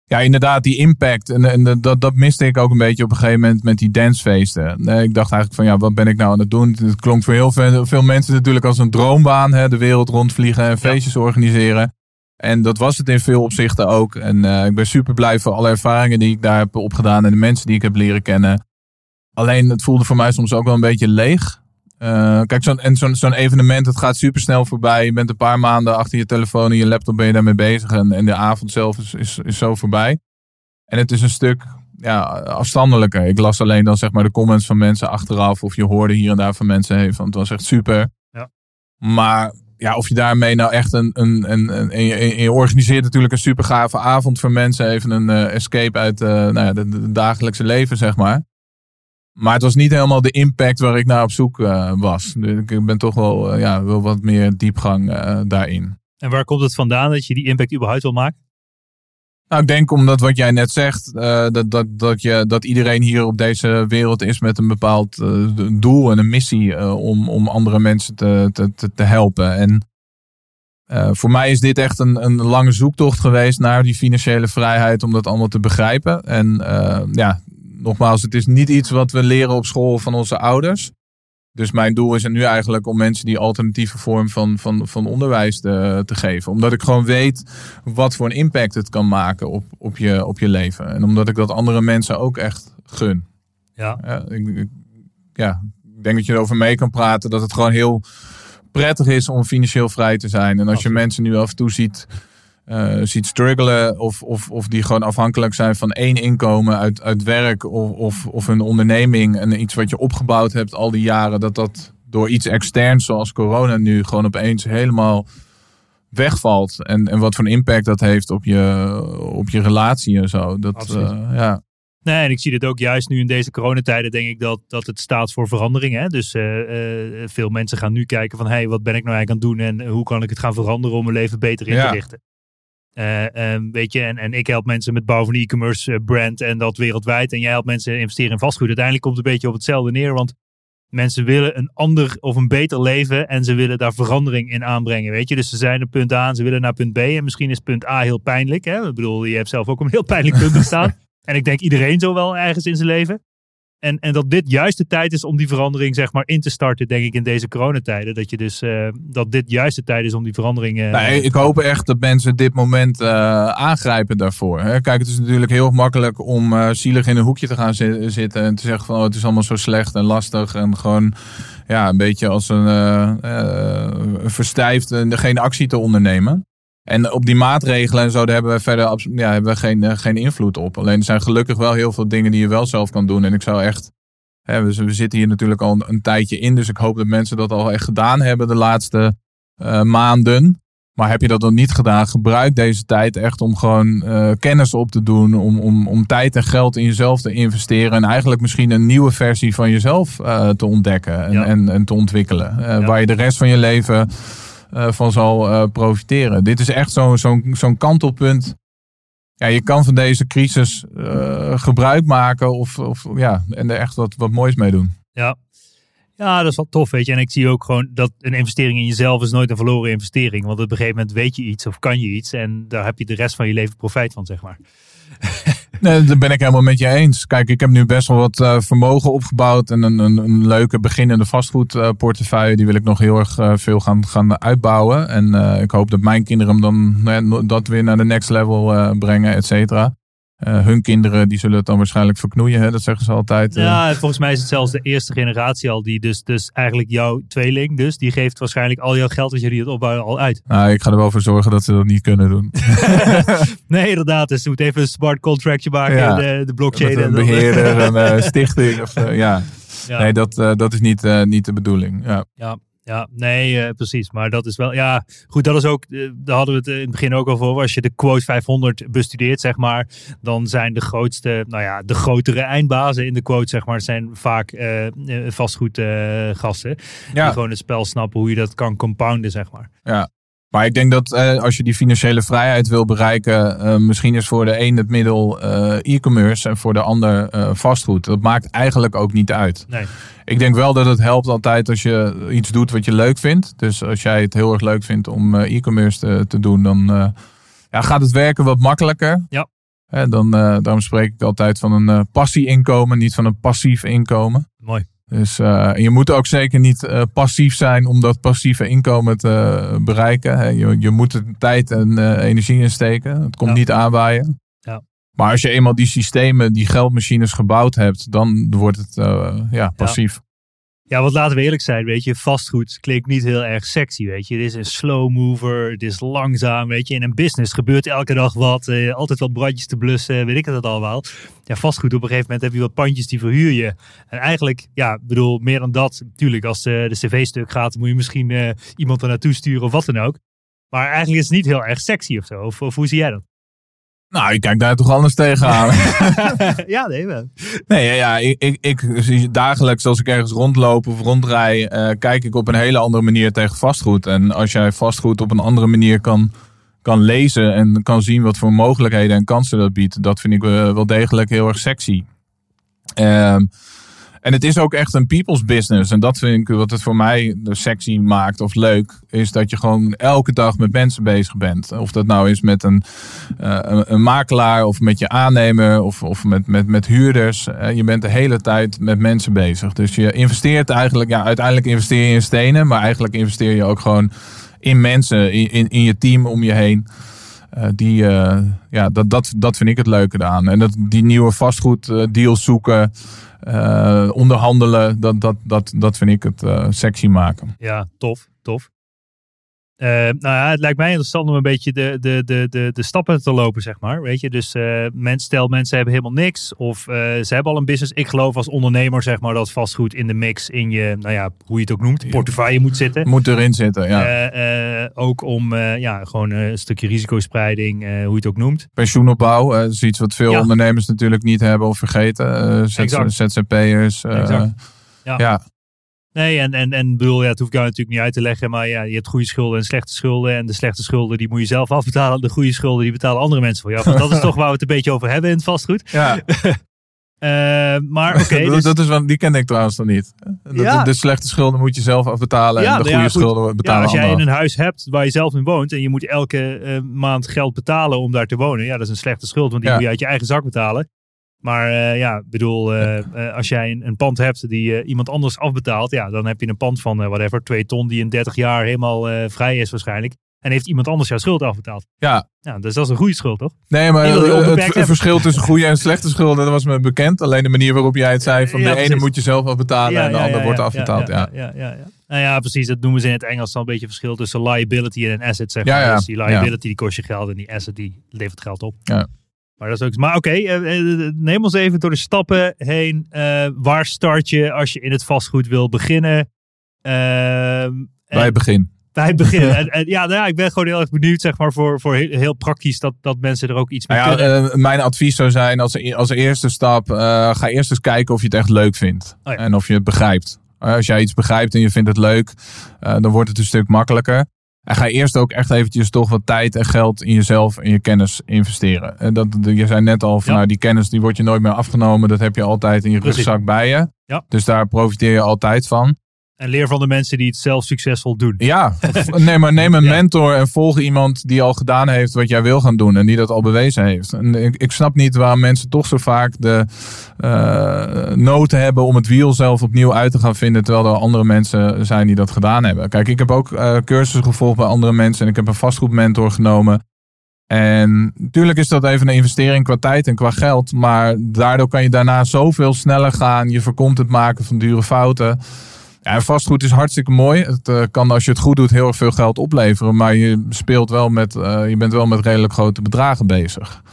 ja, inderdaad, die impact. En, en dat, dat miste ik ook een beetje op een gegeven moment met die dancefeesten. Ik dacht eigenlijk van ja, wat ben ik nou aan het doen? Het klonk voor heel veel, veel mensen natuurlijk als een droombaan. Hè? De wereld rondvliegen en feestjes organiseren. En dat was het in veel opzichten ook. En uh, ik ben super blij voor alle ervaringen die ik daar heb opgedaan en de mensen die ik heb leren kennen. Alleen het voelde voor mij soms ook wel een beetje leeg. Uh, kijk, zo'n en zo'n zo'n evenement, het gaat super snel voorbij. Je bent een paar maanden achter je telefoon en je laptop ben je daarmee bezig. En, en de avond zelf is, is, is zo voorbij. En het is een stuk ja, afstandelijker. Ik las alleen dan zeg maar de comments van mensen achteraf. Of je hoorde hier en daar van mensen. Hey, van, het was echt super. Ja. Maar ja, of je daarmee nou echt een. een, een, een en je, je, organiseert natuurlijk een super gave avond voor mensen. Even een uh, escape uit uh, nou ja, de, dagelijkse leven, zeg maar. Maar het was niet helemaal de impact waar ik naar op zoek uh, was. Dus ik ben toch wel, uh, ja, wel wat meer diepgang uh, daarin. En waar komt het vandaan dat je die impact überhaupt wil maken? Nou, ik denk omdat wat jij net zegt, dat, dat, dat, je, dat iedereen hier op deze wereld is met een bepaald doel en een missie om, om andere mensen te, te, te helpen. En voor mij is dit echt een, een lange zoektocht geweest naar die financiële vrijheid om dat allemaal te begrijpen. En ja, nogmaals, het is niet iets wat we leren op school van onze ouders. Dus mijn doel is er nu eigenlijk om mensen die alternatieve vorm van, van, van onderwijs te, te geven. Omdat ik gewoon weet wat voor een impact het kan maken op, op, je, op je leven. En omdat ik dat andere mensen ook echt gun. Ja. Ja, ik, ja, ik denk dat je erover mee kan praten. Dat het gewoon heel prettig is om financieel vrij te zijn. En als je mensen nu af en toe ziet uh, ziet struggelen of, of, of die gewoon afhankelijk zijn van één inkomen uit, uit werk of, of, of een onderneming en iets wat je opgebouwd hebt al die jaren, dat dat door iets externs zoals corona nu gewoon opeens helemaal wegvalt. En, en wat voor een impact dat heeft op je, op je relatie en zo. Dat, uh, ja. Nee, en ik zie dit ook juist nu in deze coronatijden, denk ik dat, dat het staat voor verandering. Hè? Dus uh, uh, veel mensen gaan nu kijken van, hey, wat ben ik nou eigenlijk aan het doen en hoe kan ik het gaan veranderen om mijn leven beter in te richten. Uh, weet je, en, en ik help mensen met bouwen van een e-commerce eh, brand en dat wereldwijd. En jij helpt mensen investeren in vastgoed. Uiteindelijk komt het een beetje op hetzelfde neer. Want mensen willen een ander of een beter leven en ze willen daar verandering in aanbrengen. Weet je, dus ze zijn op punt A en ze willen naar punt B. En misschien is punt A heel pijnlijk. Hè? Ik bedoel, je hebt zelf ook een heel pijnlijk punt gestaan. en ik denk iedereen zo wel ergens in zijn leven. En, en dat dit juist de tijd is om die verandering zeg maar in te starten, denk ik, in deze coronatijden. Dat je dus uh, dat dit juist de tijd is om die verandering. Uh, nee, ik hoop echt dat mensen dit moment uh, aangrijpen daarvoor. Hè? Kijk, het is natuurlijk heel makkelijk om zielig in een hoekje te gaan zitten en te zeggen van oh, het is allemaal zo slecht en lastig. En gewoon ja, een beetje als een verstijfd en geen actie te ondernemen. En op die maatregelen en zo, daar hebben we verder ja, hebben we geen, eh, geen invloed op. Alleen er zijn gelukkig wel heel veel dingen die je wel zelf kan doen. En ik zou echt. Hè, we, we zitten hier natuurlijk al een, tijdje in. Dus ik hoop dat mensen dat al echt gedaan hebben de laatste uh, maanden. Maar heb je dat nog niet gedaan, gebruik deze tijd echt om gewoon uh, kennis op te doen. Om, om, om tijd en geld in jezelf te investeren. En eigenlijk misschien een nieuwe versie van jezelf uh, te ontdekken en, en, en, te ontwikkelen. Ja. Waar je de rest van je leven van zal uh, profiteren. Dit is echt zo'n zo'n zo'n kantelpunt ja, je kan van deze crisis gebruik maken of, of, ja, en er echt wat, wat moois mee doen. Ja. ja, dat is wel tof, weet je. En ik zie ook gewoon dat een investering in jezelf is nooit een verloren investering. Want op een gegeven moment weet je iets of kan je iets en daar heb je de rest van je leven profijt van, zeg maar. Nee, dat ben ik helemaal met je eens. Kijk, ik heb nu best wel wat uh, vermogen opgebouwd en een, een, een, leuke beginnende vastgoedportefeuille. die wil ik nog heel erg uh, veel gaan, gaan uitbouwen. En uh, ik hoop dat mijn kinderen hem dan dat weer naar de next level brengen, et cetera. Uh, hun kinderen die zullen het dan waarschijnlijk verknoeien, hè? dat zeggen ze altijd. Uh. Ja, volgens mij is het zelfs de eerste generatie al die dus, dus eigenlijk jouw tweeling, dus die geeft waarschijnlijk al jouw geld als jullie het opbouwen al uit. Nou, ik ga er wel voor zorgen dat ze dat niet kunnen doen. nee, inderdaad. Dus ze moet even een smart contractje maken, ja. de, de blockchain. Met een beheerder, een uh, stichting. Of, ja. ja. Nee, dat, dat is niet, niet de bedoeling. Ja. ja. Ja, nee, uh, precies. Maar dat is wel, ja, goed, dat is ook, uh, daar hadden we het in het begin ook al voor. Als je de quote 500 bestudeert, zeg maar, dan zijn de grootste, nou ja, de grotere eindbazen in de quote, zeg maar, zijn vaak uh, vastgoedgasten. Ja. Die gewoon het spel snappen hoe je dat kan compounden, zeg maar. Ja, maar ik denk dat eh, als je die financiële vrijheid wil bereiken, uh, misschien is voor de een het middel uh, e-commerce en voor de ander vastgoed. Dat maakt eigenlijk ook niet uit. Nee. Ik denk wel dat het helpt altijd als je iets doet wat je leuk vindt. Dus als jij het heel erg leuk vindt om e-commerce te, te, doen, dan ja, gaat het werken wat makkelijker. Ja. dan, daarom spreek ik altijd van een passie-inkomen, niet van een passief inkomen. Mooi. Dus uh, je moet ook zeker niet uh, passief zijn om dat passieve inkomen te bereiken. Je, je moet er tijd en energie in steken. Het komt ja. niet aanwaaien. Ja. Maar als je eenmaal die systemen, die geldmachines gebouwd hebt, dan wordt het ja, passief. Ja, wat laten we eerlijk zijn, weet je, vastgoed klinkt niet heel erg sexy, weet je. Het is een slow mover, het is langzaam, weet je. In een business gebeurt elke dag wat, eh, altijd wel brandjes te blussen, weet ik het al wel. Ja, vastgoed, op een gegeven moment heb je wat pandjes die verhuur je. En eigenlijk, ja, bedoel, meer dan dat, natuurlijk, als de, de cv-stuk gaat, moet je misschien uh, iemand er naartoe sturen of wat dan ook. Maar eigenlijk is het niet heel erg sexy of zo, of hoe zie jij dat? Nou, ik kijk daar toch anders tegenaan. ja, nee, wel. Nee, ja, ik, ik, ik dagelijks als ik ergens rondloop of rondrij, uh, kijk ik op een hele andere manier tegen vastgoed. En als jij vastgoed op een andere manier kan, kan lezen en kan zien wat voor mogelijkheden en kansen dat biedt, dat vind ik wel degelijk heel erg sexy. Ehm en het is ook echt een people's business. En dat vind ik wat het voor mij sexy maakt of leuk. Is dat je gewoon elke dag met mensen bezig bent. Of dat nou is met een, uh, een, makelaar of met je aannemer of, of met, met, met huurders. Uh, je bent de hele tijd met mensen bezig. Dus je investeert eigenlijk, ja, uiteindelijk investeer je in stenen. Maar eigenlijk investeer je ook gewoon in mensen, in, in, in je team om je heen. Uh, die, ja, dat, dat, dat vind ik het leuke eraan. En dat, die nieuwe vastgoeddeals zoeken. Uh, onderhandelen, dat, dat, dat, dat vind ik het sexy maken. Ja, tof, tof. Uh, nou ja, het lijkt mij interessant om een beetje de, de, de, de, de stappen te lopen, zeg maar. Weet je, dus uh, mens, stel mensen hebben helemaal niks of uh, ze hebben al een business. Ik geloof als ondernemer, zeg maar, dat vastgoed in de mix in je, nou ja, hoe je het ook noemt, portefeuille moet zitten. Moet erin zitten, ja. ook om, ja, gewoon een stukje risicospreiding, hoe je het ook noemt. Pensioenopbouw, dat is iets wat veel ja. ondernemers natuurlijk niet hebben of vergeten. ZZP'ers. ja. ja. Nee, en, en, en bedoel, ja, het hoef ik jou natuurlijk niet uit te leggen. Maar ja, je hebt goede schulden en slechte schulden. En de slechte schulden die moet je zelf afbetalen. De goede schulden die betalen andere mensen voor jou. dat is toch waar we het een beetje over hebben in het vastgoed. Ja. Uh, maar oké. dus... dat is wel, die ken ik trouwens nog niet. ja. de, slechte schulden moet je zelf afbetalen. Ja, en de goede ja, schulden betalen. Ja, als jij in een huis hebt waar je zelf in woont. en je moet elke uh, maand geld betalen om daar te wonen. Ja, dat is een slechte schuld, want die moet je uit je eigen zak betalen. Maar uh, ja, bedoel, uh, uh, als jij een, een, pand hebt die iemand anders afbetaalt, ja, dan heb je een pand van whatever, twee ton die in 30 jaar helemaal vrij is waarschijnlijk. En heeft iemand anders jouw schuld afbetaald. Ja. ja dus dat is een goede schuld, toch? Nee, maar het, het verschil tussen goede en slechte schulden, dat was me bekend. Alleen de manier waarop jij het zei, van de ene moet je zelf afbetalen ja, en de ander wordt afbetaald. Ja, ja, ja, ja, Nou ja, precies. Dat noemen ze in het Engels dan een beetje verschil tussen liability en een asset. Zeg maar. Dus die liability die kost je geld en die asset die levert geld op. Ja. Maar, dat is ook, maar oké, okay, uh, uh, neem ons even door de stappen heen. Uh, waar start je als je in het vastgoed wil beginnen? Ehm, bij het begin. Bij het begin. en, en, ja, nou ja, ik ben gewoon heel erg benieuwd, zeg maar, voor, voor heel, heel praktisch dat, dat mensen er ook iets mee nou ja, kunnen. mijn advies zou zijn, als, als eerste stap, ga eerst eens kijken of je het echt leuk vindt. Oh ja. En of je het begrijpt. Als jij iets begrijpt en je vindt het leuk, dan wordt het een stuk makkelijker. En ga eerst ook echt eventjes toch wat tijd en geld in jezelf en je kennis investeren. En dat, je zei net al van nou, die kennis die wordt je nooit meer afgenomen. Dat heb je altijd in je rugzak bij je. Ja. Dus daar profiteer je altijd van. En leer van de mensen die het zelf succesvol doen. Ja, neem, maar, neem een mentor en volg iemand die al gedaan heeft wat jij wil gaan doen. En die dat al bewezen heeft. En ik, ik snap niet waarom mensen toch zo vaak de uh, nood hebben om het wiel zelf opnieuw uit te gaan vinden. Terwijl er andere mensen zijn die dat gedaan hebben. Kijk, ik heb ook uh, cursussen gevolgd bij andere mensen. En ik heb een vastgoedmentor genomen. En natuurlijk is dat even een investering qua tijd en qua geld. Maar daardoor kan je daarna zoveel sneller gaan. Je voorkomt het maken van dure fouten. Ja, vastgoed is hartstikke mooi. Het uh, kan als je het goed doet heel erg veel geld opleveren. Maar je speelt wel met, uh, je bent wel met redelijk grote bedragen bezig.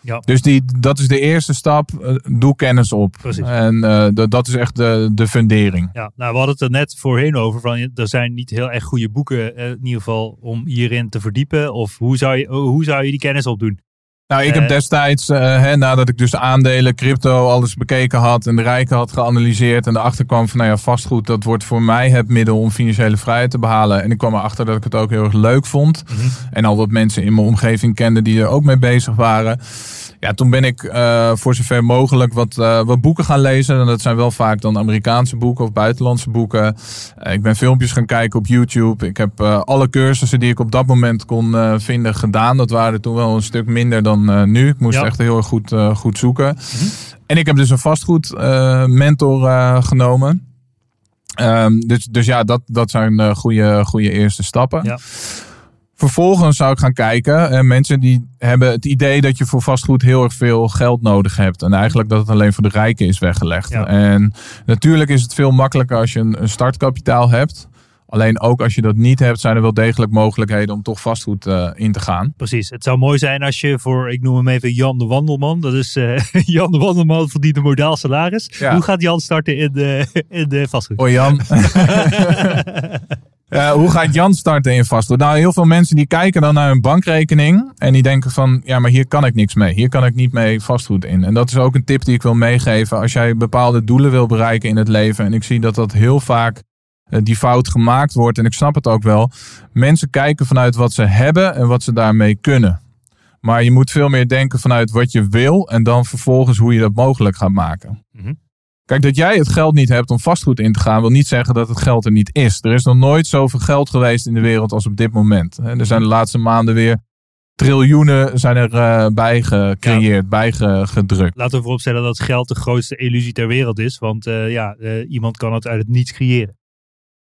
Ja. Dus die, dat is de eerste stap. Uh, doe kennis op. Precies. En dat is echt de, de fundering. Ja, nou, we hadden het er net voorheen over. Van, er zijn niet heel erg goede boeken in ieder geval om hierin te verdiepen. Of hoe zou je, hoe zou je die kennis opdoen? Nou, ik heb Eh, destijds, uh, hè, nadat ik dus aandelen, crypto, alles bekeken had en de rijken had geanalyseerd en erachter kwam van, nou ja, vastgoed, dat wordt voor mij het middel om financiële vrijheid te behalen. En ik kwam erachter dat ik het ook heel erg leuk vond. Mhm. En al wat mensen in mijn omgeving kenden die er ook mee bezig waren. Ja, toen ben ik uh, voor zover mogelijk wat, uh, wat boeken gaan lezen. En dat zijn wel vaak dan Amerikaanse boeken of buitenlandse boeken. Uh, ik ben filmpjes gaan kijken op YouTube. Ik heb alle cursussen die ik op dat moment kon vinden gedaan. Dat waren toen wel een stuk minder dan nu. Ik moest Ja. echt heel erg goed, goed zoeken. En ik heb dus een vastgoed mentor genomen. Um, dus, dus ja, dat, dat zijn goede, goede eerste stappen. Ja. Vervolgens zou ik gaan kijken. En mensen die hebben het idee dat je voor vastgoed heel erg veel geld nodig hebt. En eigenlijk dat het alleen voor de rijken is weggelegd. Ja. En natuurlijk is het veel makkelijker als je een, startkapitaal hebt. Alleen ook als je dat niet hebt, zijn er wel degelijk mogelijkheden om toch vastgoed uh, in te gaan. Precies. Het zou mooi zijn als je voor, ik noem hem even Jan de Wandelman. Dat is uh, Jan de Wandelman verdient een modaal salaris. Ja. Hoe gaat Jan starten in de, in de vastgoed? Hoi Jan. Uh, hoe gaat Jan starten in vastgoed? Nou, heel veel mensen die kijken dan naar hun bankrekening en die denken van, ja, maar hier kan ik niks mee. Hier kan ik niet mee vastgoed in. En dat is ook een tip die ik wil meegeven als jij bepaalde doelen wil bereiken in het leven. En ik zie dat dat heel vaak uh, die fout gemaakt wordt. En ik snap het ook wel. Mensen kijken vanuit wat ze hebben en wat ze daarmee kunnen. Maar je moet veel meer denken vanuit wat je wil en dan vervolgens hoe je dat mogelijk gaat maken. Mm. Kijk, dat jij het geld niet hebt om vastgoed in te gaan, wil niet zeggen dat het geld er niet is. Er is nog nooit zoveel geld geweest in de wereld als op dit moment. Er zijn de laatste maanden weer triljoenen zijn er uh, bij gecreëerd, ja. bij gedrukt. Laten we vooropstellen dat geld de grootste illusie ter wereld is. Want uh, ja, uh, iemand kan het uit het niets creëren.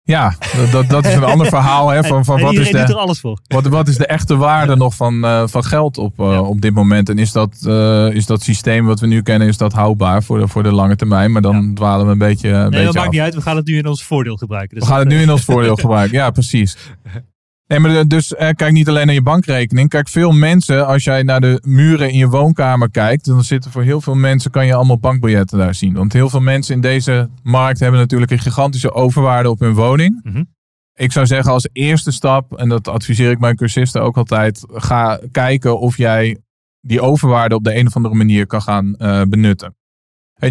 Ja, dat, dat is een ander verhaal. Hè, van, van wat, is de, er alles voor. Wat, wat is de echte waarde nog van, uh, van geld op, uh, ja. op dit moment? En is dat, uh, is dat systeem wat we nu kennen, is dat houdbaar voor de, voor de lange termijn? Maar dan ja. dwalen we een beetje, een nee, beetje dat maakt niet uit. We gaan het nu in ons voordeel gebruiken. Dus we gaan het nu in ons voordeel gebruiken, ja precies. Nee, maar dus eh, kijk niet alleen naar je bankrekening. Kijk, veel mensen, als jij naar de muren in je woonkamer kijkt, dan zitten voor heel veel mensen, kan je allemaal bankbiljetten daar zien. Want heel veel mensen in deze markt hebben natuurlijk een gigantische overwaarde op hun woning. Mm -hmm. Ik zou zeggen als eerste stap, en dat adviseer ik mijn cursisten ook altijd, ga kijken of jij die overwaarde op de een of andere manier kan gaan uh, benutten.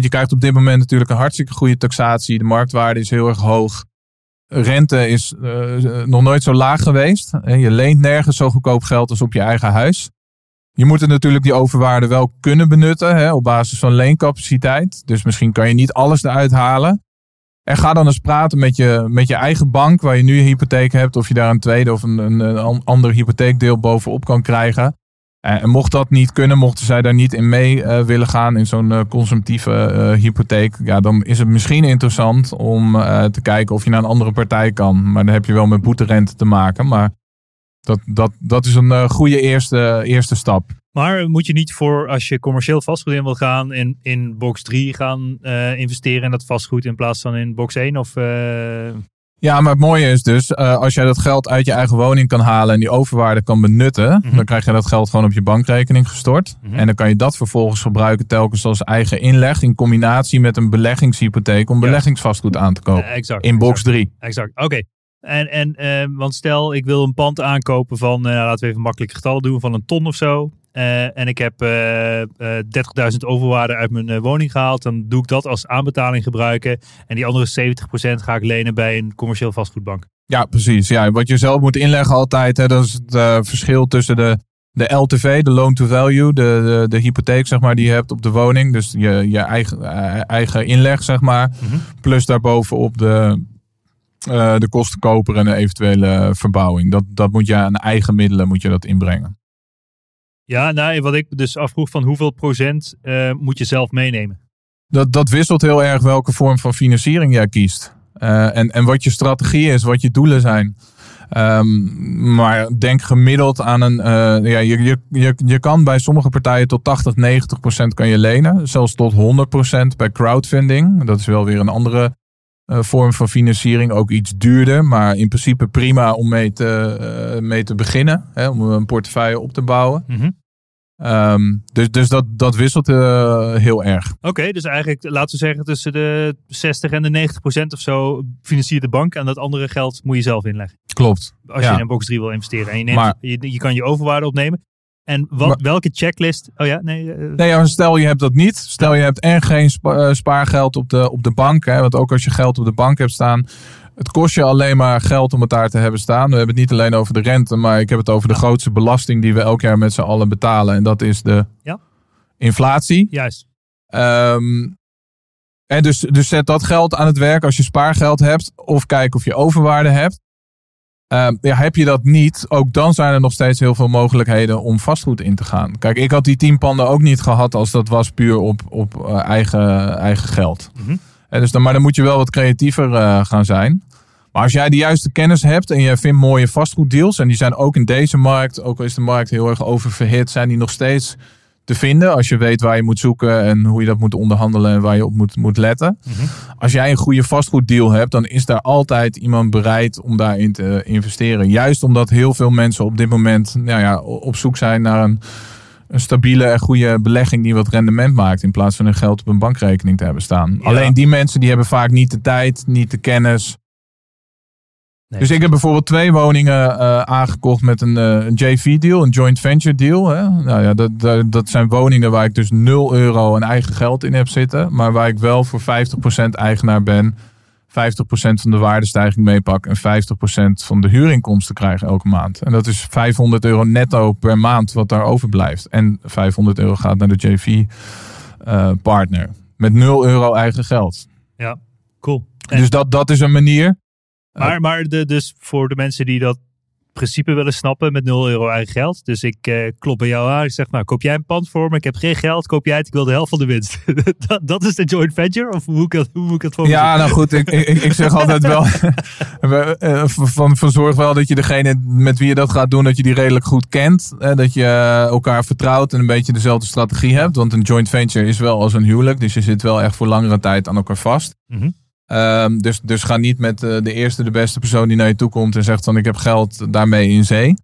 Je krijgt op dit moment natuurlijk een hartstikke goede taxatie. De marktwaarde is heel erg hoog. Rente is uh, nog nooit zo laag geweest. Je leent nergens zo goedkoop geld als op je eigen huis. Je moet natuurlijk die overwaarde wel kunnen benutten hè, op basis van leencapaciteit. Dus misschien kan je niet alles eruit halen. En ga dan eens praten met je, met je eigen bank waar je nu je hypotheek hebt. Of je daar een tweede of een, een, een ander hypotheekdeel bovenop kan krijgen. En mocht dat niet kunnen, mochten zij daar niet in mee uh, willen gaan in zo'n uh, consumptieve hypotheek. Ja, dan is het misschien interessant om te kijken of je naar een andere partij kan. Maar dan heb je wel met boeterente te maken. Maar dat, dat, dat is een goede eerste, eerste stap. Maar moet je niet voor, als je commercieel vastgoed in wil gaan, in, in box 3 gaan investeren in dat vastgoed in plaats van in box 1? Of. Ja, maar het mooie is dus, uh, als jij dat geld uit je eigen woning kan halen en die overwaarde kan benutten, mm -hmm. dan krijg je dat geld gewoon op je bankrekening gestort. Mm -hmm. En dan kan je dat vervolgens gebruiken telkens als eigen inleg in combinatie met een beleggingshypotheek om beleggingsvastgoed aan te kopen. exact, in box exact, 3. Exact, oké. Okay. En, en uh, want stel, ik wil een pand aankopen van, uh, laten we even makkelijk getallen doen, van een ton of zo. Uh, en ik heb uh, 30.000 overwaarde uit mijn woning gehaald. Dan doe ik dat als aanbetaling gebruiken. En die andere 70% ga ik lenen bij een commercieel vastgoedbank. Ja, precies. Ja, wat je zelf moet inleggen altijd, hè, dat is het verschil tussen de, de LTV, de loan to value, de, de, de, hypotheek zeg maar, die je hebt op de woning. Dus je, je eigen, eigen inleg, zeg maar. Mhm. Plus daarbovenop de, de kostenkoper en de eventuele verbouwing. Dat, dat moet je aan eigen middelen moet je dat inbrengen. Ja, nou, wat ik dus afvroeg van hoeveel procent uh, moet je zelf meenemen? Dat, dat wisselt heel erg welke vorm van financiering jij kiest. Uh, en, en wat je strategie is, wat je doelen zijn. Um, maar denk gemiddeld aan een. Uh, ja, je, je, je, je kan bij sommige partijen tot 80, 90 procent kan je lenen. Zelfs tot 100 procent bij crowdfunding. Dat is wel weer een andere vorm van financiering. Ook iets duurder, maar in principe prima om mee te, uh, mee te beginnen. Hè, om een portefeuille op te bouwen. Mm -hmm. um, dus dus dat, dat wisselt uh, heel erg. Oké, okay, dus eigenlijk laten we zeggen tussen de 60 en de 90 procent of zo financiert de bank. En dat andere geld moet je zelf inleggen. Klopt. Als je in een box 3 wil investeren. En je, neemt, maar, je, je kan je overwaarde opnemen. En wat, welke checklist? Oh ja, nee. Uh, nee, stel je hebt dat niet. Stel je hebt en geen spa, spaargeld op de, op de bank. Hè, want ook als je geld op de bank hebt staan. Het kost je alleen maar geld om het daar te hebben staan. We hebben het niet alleen over de rente. Maar ik heb het over de grootste belasting die we elk jaar met z'n allen betalen. En dat is de ja? inflatie. Juist. Um, en dus, dus zet dat geld aan het werk als je spaargeld hebt. Of kijk of je overwaarde hebt. Uh, ja, heb je dat niet, ook dan zijn er nog steeds heel veel mogelijkheden om vastgoed in te gaan. Kijk, ik had die tien panden ook niet gehad als dat was puur op, op uh, eigen, eigen geld. Mm en dus dan, maar dan moet je wel wat creatiever uh, gaan zijn. Maar als jij de juiste kennis hebt en je vindt mooie vastgoeddeals, en die zijn ook in deze markt, ook al is de markt heel erg oververhit, zijn die nog steeds te vinden. Als je weet waar je moet zoeken en hoe je dat moet onderhandelen en waar je op moet, moet letten. Mhm. Als jij een goede vastgoeddeal hebt, dan is daar altijd iemand bereid om daarin te investeren. Juist omdat heel veel mensen op dit moment nou ja, op zoek zijn naar een, een stabiele en goede belegging die wat rendement maakt. In plaats van hun geld op een bankrekening te hebben staan. Alleen die mensen die hebben vaak niet de tijd, niet de kennis dus ik heb bijvoorbeeld twee woningen uh, aangekocht met een, uh, een JV-deal, een joint venture deal. Hè? Nou ja, dat, dat, dat, zijn woningen waar ik dus 0 euro en eigen geld in heb zitten. Maar waar ik wel voor 50% eigenaar ben. 50% van de waardestijging meepak en 50% van de huurinkomsten krijg elke maand. En dat is 500 euro netto per maand wat daar overblijft. En 500 euro gaat naar de JV-partner. met 0 euro eigen geld. Ja, cool. Dus dat, dat is een manier. Maar, maar de, dus voor de mensen die dat principe willen snappen met 0 euro eigen geld. Dus ik eh, klop bij jou aan. Ik zeg, nou, koop jij een pand voor me? Ik heb geen geld. Koop jij het? Ik wil de helft van de winst. dat, dat, is de joint venture? Of hoe moet ik, hoe moet ik het voor Ja, nou goed. Ik, ik, ik zeg altijd wel... Eh, van, van zorg wel dat je degene met wie je dat gaat doen... dat je die redelijk goed kent. dat je elkaar vertrouwt en een beetje dezelfde strategie hebt. Want een joint venture is wel als een huwelijk. Dus je zit wel echt voor langere tijd aan elkaar vast. Mm Um, dus, dus ga niet met uh, de eerste, de beste persoon die naar je toe komt en zegt van ik heb geld daarmee in zee.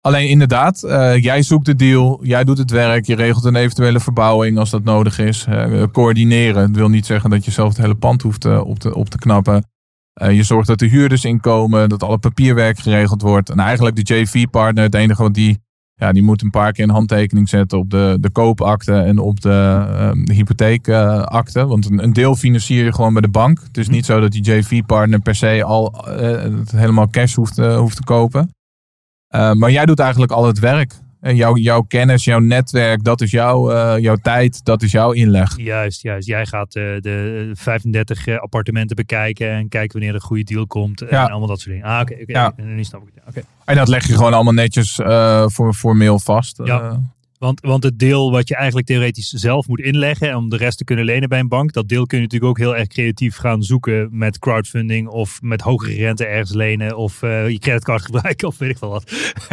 Alleen inderdaad, uh, jij zoekt de deal, jij doet het werk, je regelt een eventuele verbouwing als dat nodig is. Uh, coördineren, dat wil niet zeggen dat je zelf het hele pand hoeft op, te, op te knappen. je zorgt dat de huurders inkomen, dat alle papierwerk geregeld wordt. En eigenlijk de JV-partner, het enige wat die ja, die moet een paar keer een handtekening zetten op de, de koopakte en op de, uh, de hypotheekakte. Want een, een, deel financier je gewoon bij de bank. Het is mhm. niet zo dat die JV-partner per se al uh, helemaal cash hoeft, uh, hoeft te kopen. Uh, maar jij doet eigenlijk al het werk. En jouw, jouw kennis, jouw netwerk, dat is jouw, uh, jouw tijd, dat is jouw inleg. Juist, juist. Jij gaat uh, de 35 uh, appartementen bekijken en kijken wanneer er een goede deal komt. En allemaal dat soort dingen. Ah, oké. Okay, okay. ja. Nu snap ik het. Okay. En dat leg je gewoon allemaal netjes voor, formeel vast. Ja. Want, want het deel wat je eigenlijk theoretisch zelf moet inleggen om de rest te kunnen lenen bij een bank, dat deel kun je natuurlijk ook heel erg creatief gaan zoeken met crowdfunding of met hogere rente ergens lenen of uh, je creditcard gebruiken of weet ik veel wat.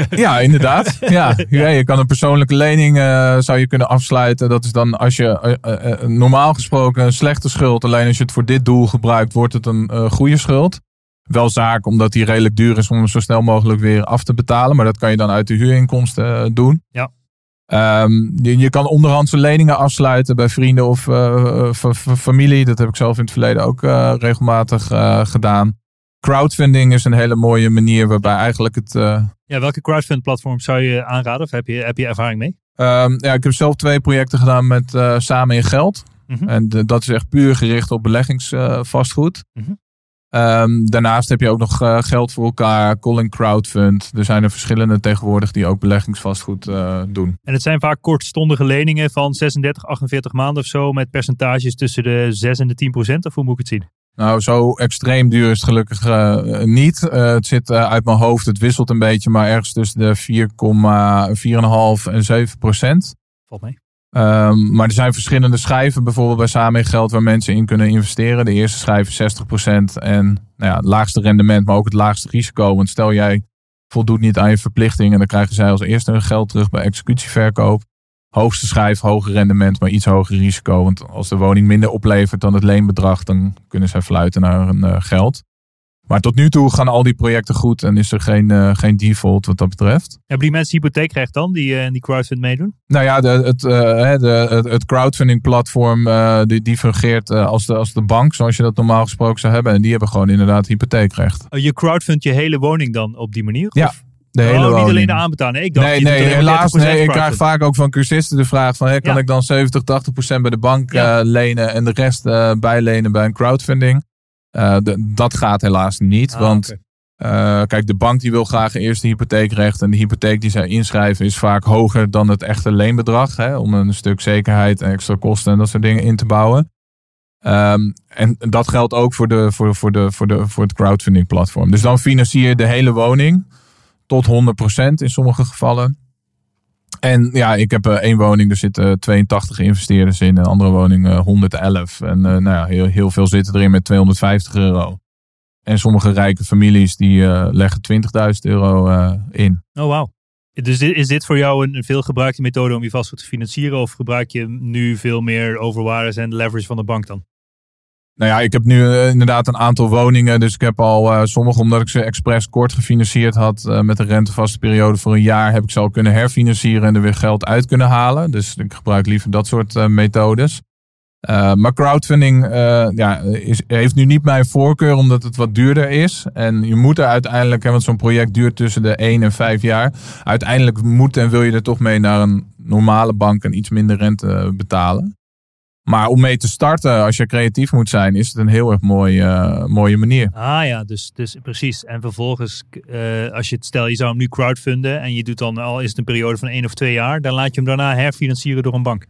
Ja, inderdaad. Ja, ja. je kan een persoonlijke lening uh, zou je kunnen afsluiten. Dat is dan als je uh, normaal gesproken een slechte schuld, alleen als je het voor dit doel gebruikt, wordt het een goede schuld. Wel zaak, omdat die redelijk duur is om hem zo snel mogelijk weer af te betalen. Maar dat kan je dan uit de huurinkomsten doen. Ja. Um, je, je, kan onderhandse leningen afsluiten bij vrienden of uh, familie. Dat heb ik zelf in het verleden ook uh, regelmatig uh, gedaan. Crowdfunding is een hele mooie manier waarbij eigenlijk het. Ja, welke crowdfund platform zou je aanraden of heb je, heb je ervaring mee? Um, ja, ik heb zelf twee projecten gedaan met Samen in Geld. Mm -hmm. En dat is echt puur gericht op beleggingsvastgoed. Mm -hmm. Um, daarnaast heb je ook nog uh, geld voor elkaar, Colin Crowdfund. Er zijn er verschillende tegenwoordig die ook beleggingsvastgoed uh, doen. En het zijn vaak kortstondige leningen van 36, 48 maanden of zo met percentages tussen de 6 en de 10 procent. Of hoe moet ik het zien? Nou, zo extreem duur is het gelukkig uh, niet. het zit uit mijn hoofd, het wisselt een beetje, maar ergens tussen de 4,5 en 7 procent. Valt mee. Um, maar er zijn verschillende schijven, bijvoorbeeld bij Samen Geld, waar mensen in kunnen investeren. De eerste schijf is 60% en nou ja, het laagste rendement, maar ook het laagste risico. Want stel jij voldoet niet aan je verplichtingen, dan krijgen zij als eerste hun geld terug bij executieverkoop. Hoogste schijf, hoger rendement, maar iets hoger risico. Want als de woning minder oplevert dan het leenbedrag, dan kunnen zij fluiten naar hun uh, geld. Maar tot nu toe gaan al die projecten goed en is er geen, uh, geen default wat dat betreft. Hebben die mensen hypotheekrecht dan, die uh, die crowdfund meedoen? Nou ja, de, het, uh, de, het, het crowdfunding platform die, die fungeert als, de, als de bank, zoals je dat normaal gesproken zou hebben. En die hebben gewoon inderdaad hypotheekrecht. Oh, je crowdfund je hele woning dan op die manier? Ja. De hele oh, woning. niet alleen de aanbetaling. Ik dacht, nee, nee, helaas. Nee, ik krijg vaak ook van cursisten de vraag van, hey, kan ja. ik dan 70, 80 procent bij de bank ja. lenen en de rest bijlenen bij een crowdfunding? Uh, de, dat gaat helaas niet. Ah, want okay. uh, kijk, de bank die wil graag eerst de hypotheekrecht. En de hypotheek die zij inschrijven is vaak hoger dan het echte leenbedrag. Hè, om een stuk zekerheid en extra kosten en dat soort dingen in te bouwen. Um, en dat geldt ook voor, de, voor, voor, de, voor, de, voor het crowdfunding platform. Dus dan financier je de hele woning tot 100% in sommige gevallen. En ja, ik heb uh, één woning, er zitten 82 investeerders in. Een andere woning uh, 111. En uh, nou ja, heel, veel zitten erin met 250 euro. En sommige rijke families die leggen 20.000 euro in. Oh, wauw. Dus is dit voor jou een veel gebruikte methode om je vastgoed te financieren? Of gebruik je nu veel meer overwaardes en leverage van de bank dan? Nou ja, ik heb nu uh, inderdaad een aantal woningen. Dus ik heb al uh, sommige, omdat ik ze expres kort gefinancierd had. Uh, met een rentevaste periode voor een jaar. Heb ik ze al kunnen herfinancieren en er weer geld uit kunnen halen. Dus ik gebruik liever dat soort methodes. maar crowdfunding ja, is, heeft nu niet mijn voorkeur, omdat het wat duurder is. En je moet er uiteindelijk, hè, want zo'n project duurt tussen de 1 en 5 jaar. Uiteindelijk moet en wil je er toch mee naar een normale bank en iets minder rente betalen. Maar om mee te starten, als je creatief moet zijn, is het een heel erg mooie, uh, mooie manier. Ah ja, dus, dus precies. En vervolgens, uh, als je het stel, je zou hem nu crowdfunden en je doet dan al is het een periode van één of twee jaar, dan laat je hem daarna herfinancieren door een bank.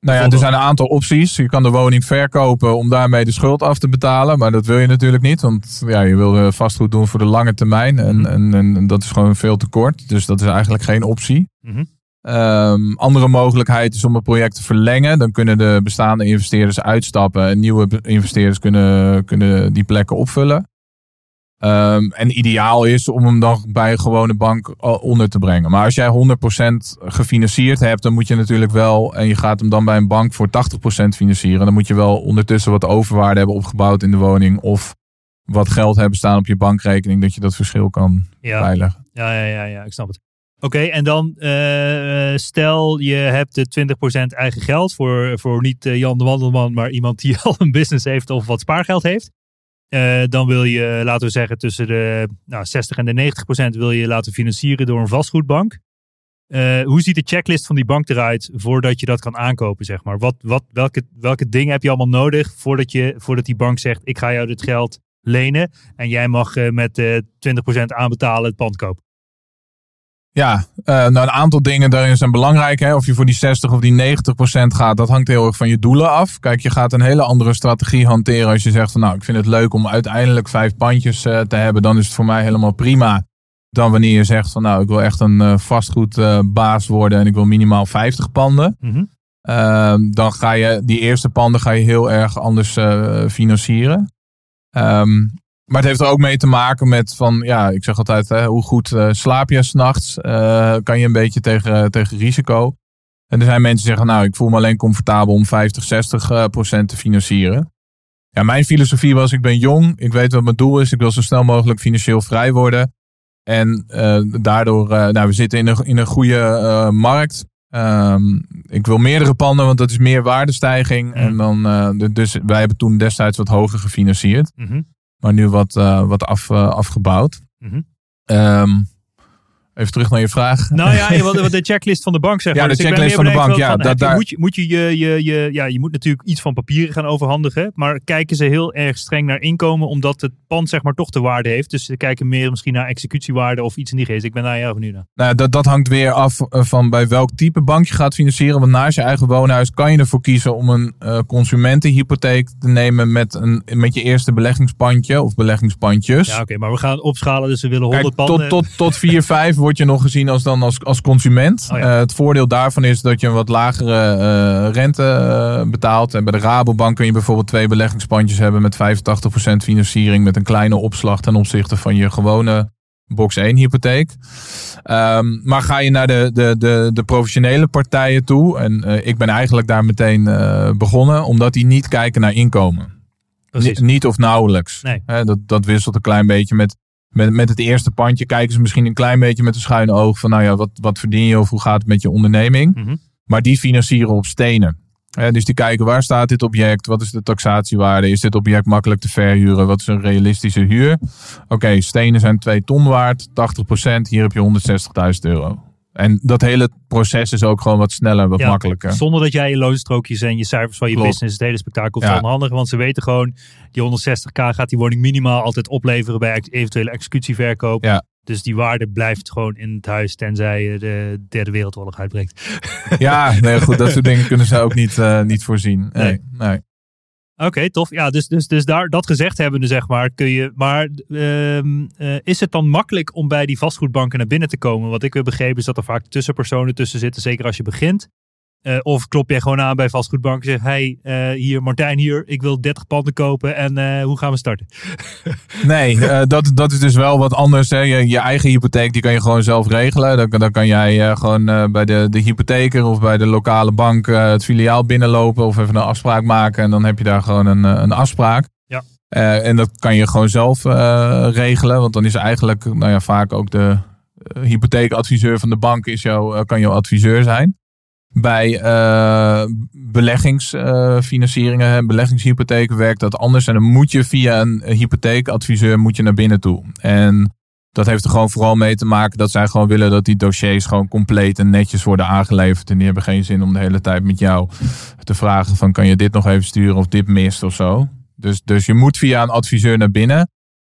Nou ja, er zijn een aantal opties. Je kan de woning verkopen om daarmee de schuld af te betalen. Maar dat wil je natuurlijk niet. Want ja, je wil vastgoed doen voor de lange termijn. En, mhm. en, en, dat is gewoon veel te kort. Dus dat is eigenlijk geen optie. Mm Um, andere mogelijkheid is om het project te verlengen. Dan kunnen de bestaande investeerders uitstappen en nieuwe investeerders kunnen, kunnen die plekken opvullen. Um, en ideaal is om hem dan bij een gewone bank onder te brengen. Maar als jij 100% gefinancierd hebt, dan moet je natuurlijk wel, en je gaat hem dan bij een bank voor 80% financieren, dan moet je wel ondertussen wat overwaarde hebben opgebouwd in de woning of wat geld hebben staan op je bankrekening, dat je dat verschil kan ja. bijleggen. Ja, ja, ja, ja, ik snap het. Oké, en dan uh, stel je hebt de 20% eigen geld voor, voor niet uh, Jan de Wandelman, maar iemand die al een business heeft of wat spaargeld heeft. Uh, dan wil je, laten we zeggen, tussen de nou, 60 en de 90% wil je laten financieren door een vastgoedbank. hoe ziet de checklist van die bank eruit voordat je dat kan aankopen, zeg maar? Wat, wat, welke, welke dingen heb je allemaal nodig voordat, je, voordat die bank zegt, ik ga jou dit geld lenen en jij mag met 20% aanbetalen het pand kopen? Ja, uh, nou een aantal dingen daarin zijn belangrijk. Hè? Of je voor die 60 of die 90 procent gaat, dat hangt heel erg van je doelen af. Kijk, je gaat een hele andere strategie hanteren als je zegt van nou, ik vind het leuk om uiteindelijk vijf pandjes uh, te hebben. Dan is het voor mij helemaal prima. Dan wanneer je zegt van nou, ik wil echt een uh, vastgoedbaas worden en ik wil minimaal 50 panden. Mm -hmm. dan ga je die eerste panden ga je heel erg anders financieren. Um, maar het heeft er ook mee te maken met van, ja, ik zeg altijd, hè, hoe goed uh, slaap je s'nachts? Uh, kan je een beetje tegen, tegen risico? En er zijn mensen die zeggen, nou, ik voel me alleen comfortabel om 50, 60 uh, procent te financieren. Ja, mijn filosofie was, ik ben jong, ik weet wat mijn doel is, ik wil zo snel mogelijk financieel vrij worden. En daardoor, nou, we zitten in een, in een goede markt. Um, ik wil meerdere panden, want dat is meer waardestijging. En dan, dus wij hebben toen destijds wat hoger gefinancierd. Mm maar nu wat, uh, wat af, uh, afgebouwd. Mm -hmm. um, Even terug naar je vraag. Nou ja, wat de checklist van de bank zeg maar. Ja, de dus checklist van de bank. Ja, dat, daar... moet je, moet je, je, je, je, ja, je moet natuurlijk iets van papieren gaan overhandigen. Maar kijken ze heel erg streng naar inkomen, omdat het pand zeg maar toch de waarde heeft. Dus ze kijken meer misschien naar executiewaarde of iets in die geest. Ik ben daar heel benieuwd naar. Nou, dat, dat hangt weer af eh, van bij welk type bank je gaat financieren. Want naast je eigen woonhuis kan je ervoor kiezen om een uh, consumentenhypotheek te nemen met, een, met je eerste beleggingspandje of beleggingspandjes. Ja, oké, maar we gaan opschalen. Dus we willen 100 Kijk, panden. Tot, tot, tot 4, 5 word je nog gezien als dan als, als consument. Oh eh, het voordeel daarvan is dat je een wat lagere uh, rente uh, betaalt. En bij de Rabobank kun je bijvoorbeeld twee beleggingspandjes hebben met 85% financiering met een kleine opslag ten opzichte van je gewone box 1 hypotheek. Um, maar ga je naar de, de, de, de professionele partijen toe, en ik ben eigenlijk daar meteen begonnen, omdat die niet kijken naar inkomen. Niet of nauwelijks. Nee. dat, dat wisselt een klein beetje met met, met het eerste pandje kijken ze misschien een klein beetje met een schuine oog van, nou ja, wat, wat verdien je of hoe gaat het met je onderneming? Mhm. Maar die financieren op stenen. dus die kijken waar staat dit object, wat is de taxatiewaarde, is dit object makkelijk te verhuren, wat is een realistische huur? Oké, stenen zijn 2 ton waard, 80%, hier heb je 160.000 euro. En dat hele proces is ook gewoon wat sneller, wat makkelijker. Zonder dat jij je loonstrookjes en je cijfers van je business, het hele spektakel ja. onhandig. Want ze weten gewoon, die 160k gaat die woning minimaal altijd opleveren bij eventuele executieverkoop. Ja. Dus die waarde blijft gewoon in het huis, tenzij je de derde wereldoorlog uitbreekt. Ja, nee, goed, dat soort dingen kunnen ze ook niet, uh, niet voorzien. Nee, nee. Oké, tof. Ja, dus, dus, dus daar, dat gezegd hebbende, zeg maar, kun je. Maar uh, is het dan makkelijk om bij die vastgoedbanken naar binnen te komen? Wat ik heb begrepen is dat er vaak tussenpersonen tussen zitten, zeker als je begint. Uh, of klop jij gewoon aan bij vastgoedbank en zeg: Hey, uh, hier Martijn, hier, ik wil 30 panden kopen en uh, hoe gaan we starten? nee, dat, dat is dus wel wat anders. Hè. Je, je, eigen hypotheek die kan je gewoon zelf regelen. Dan, dan kan jij gewoon bij de, de hypotheker of bij de lokale bank het filiaal binnenlopen of even een afspraak maken. En dan heb je daar gewoon een, een afspraak. Ja. en dat kan je gewoon zelf regelen, want dan is eigenlijk nou ja, vaak ook de hypotheekadviseur van de bank is jou, kan jouw adviseur zijn bij uh, beleggingsfinancieringen, uh, beleggingshypotheken werkt dat anders. En dan moet je via een hypotheekadviseur moet je naar binnen toe. En dat heeft er gewoon vooral mee te maken dat zij gewoon willen dat die dossiers gewoon compleet en netjes worden aangeleverd. En die hebben geen zin om de hele tijd met jou te vragen van kan je dit nog even sturen of dit mist of zo. Dus, dus je moet via een adviseur naar binnen.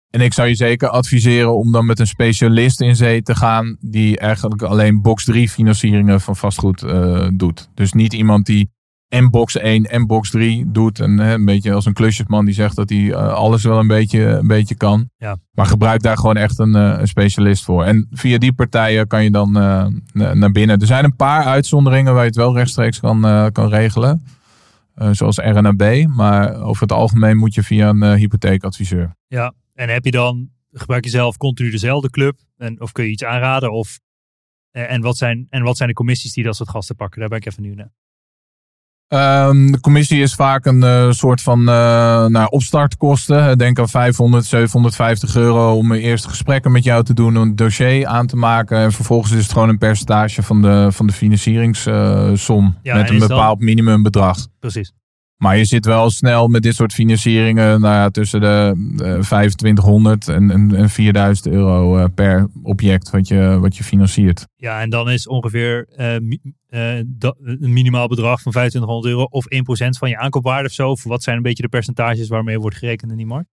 En ik zou je zeker adviseren om dan met een specialist in zee te gaan die eigenlijk alleen box 3 financieringen van vastgoed uh, doet. Dus niet iemand die en box 1 en box 3 doet. En hè, een beetje als een klusjesman die zegt dat hij uh, alles wel een beetje, een beetje kan. Ja. Maar gebruik daar gewoon echt een, uh, een, specialist voor. En via die partijen kan je dan naar binnen. Er zijn een paar uitzonderingen waar je het wel rechtstreeks kan, kan regelen. zoals RNAB. Maar over het algemeen moet je via een hypotheekadviseur. Ja, en heb je dan, gebruik je zelf continu dezelfde club? En, of kun je iets aanraden? Of, eh, en, wat zijn, en wat zijn de commissies die dat soort gasten pakken? Daar ben ik even nieuw naar. Um, de commissie is vaak een uh, soort van uh, nou, opstartkosten. Denk aan 500, 750 euro om eerste gesprekken met jou te doen, een dossier aan te maken. En vervolgens is het gewoon een percentage van de, van de financieringssom. Ja, met een bepaald minimumbedrag. Precies. Maar je zit wel snel met dit soort financieringen nou ja, tussen de 2500 en, en, en 4000 euro eh, per object wat je, wat je financiert. Ja, en dan is ongeveer uh, uh, een minimaal bedrag van 2500 euro of 1% van je aankoopwaarde of zo. Of wat zijn een beetje de percentages waarmee wordt gerekend in die markt?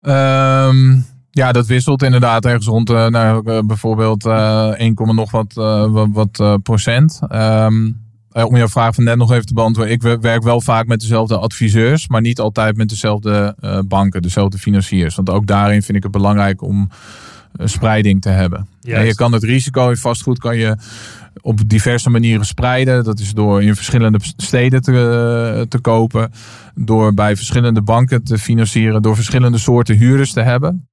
Um, ja, dat wisselt inderdaad ergens rond nou, bijvoorbeeld 1, nog wat, wat, wat procent. Um, om jouw vraag van net nog even te beantwoorden. Ik werk wel vaak met dezelfde adviseurs, maar niet altijd met dezelfde uh, banken, dezelfde financiers. Want ook daarin vind ik het belangrijk om uh, spreiding te hebben. Je kan het risico in vastgoed kan je op diverse manieren spreiden. Dat is door in verschillende steden te, te kopen, door bij verschillende banken te financieren, door verschillende soorten huurders te hebben.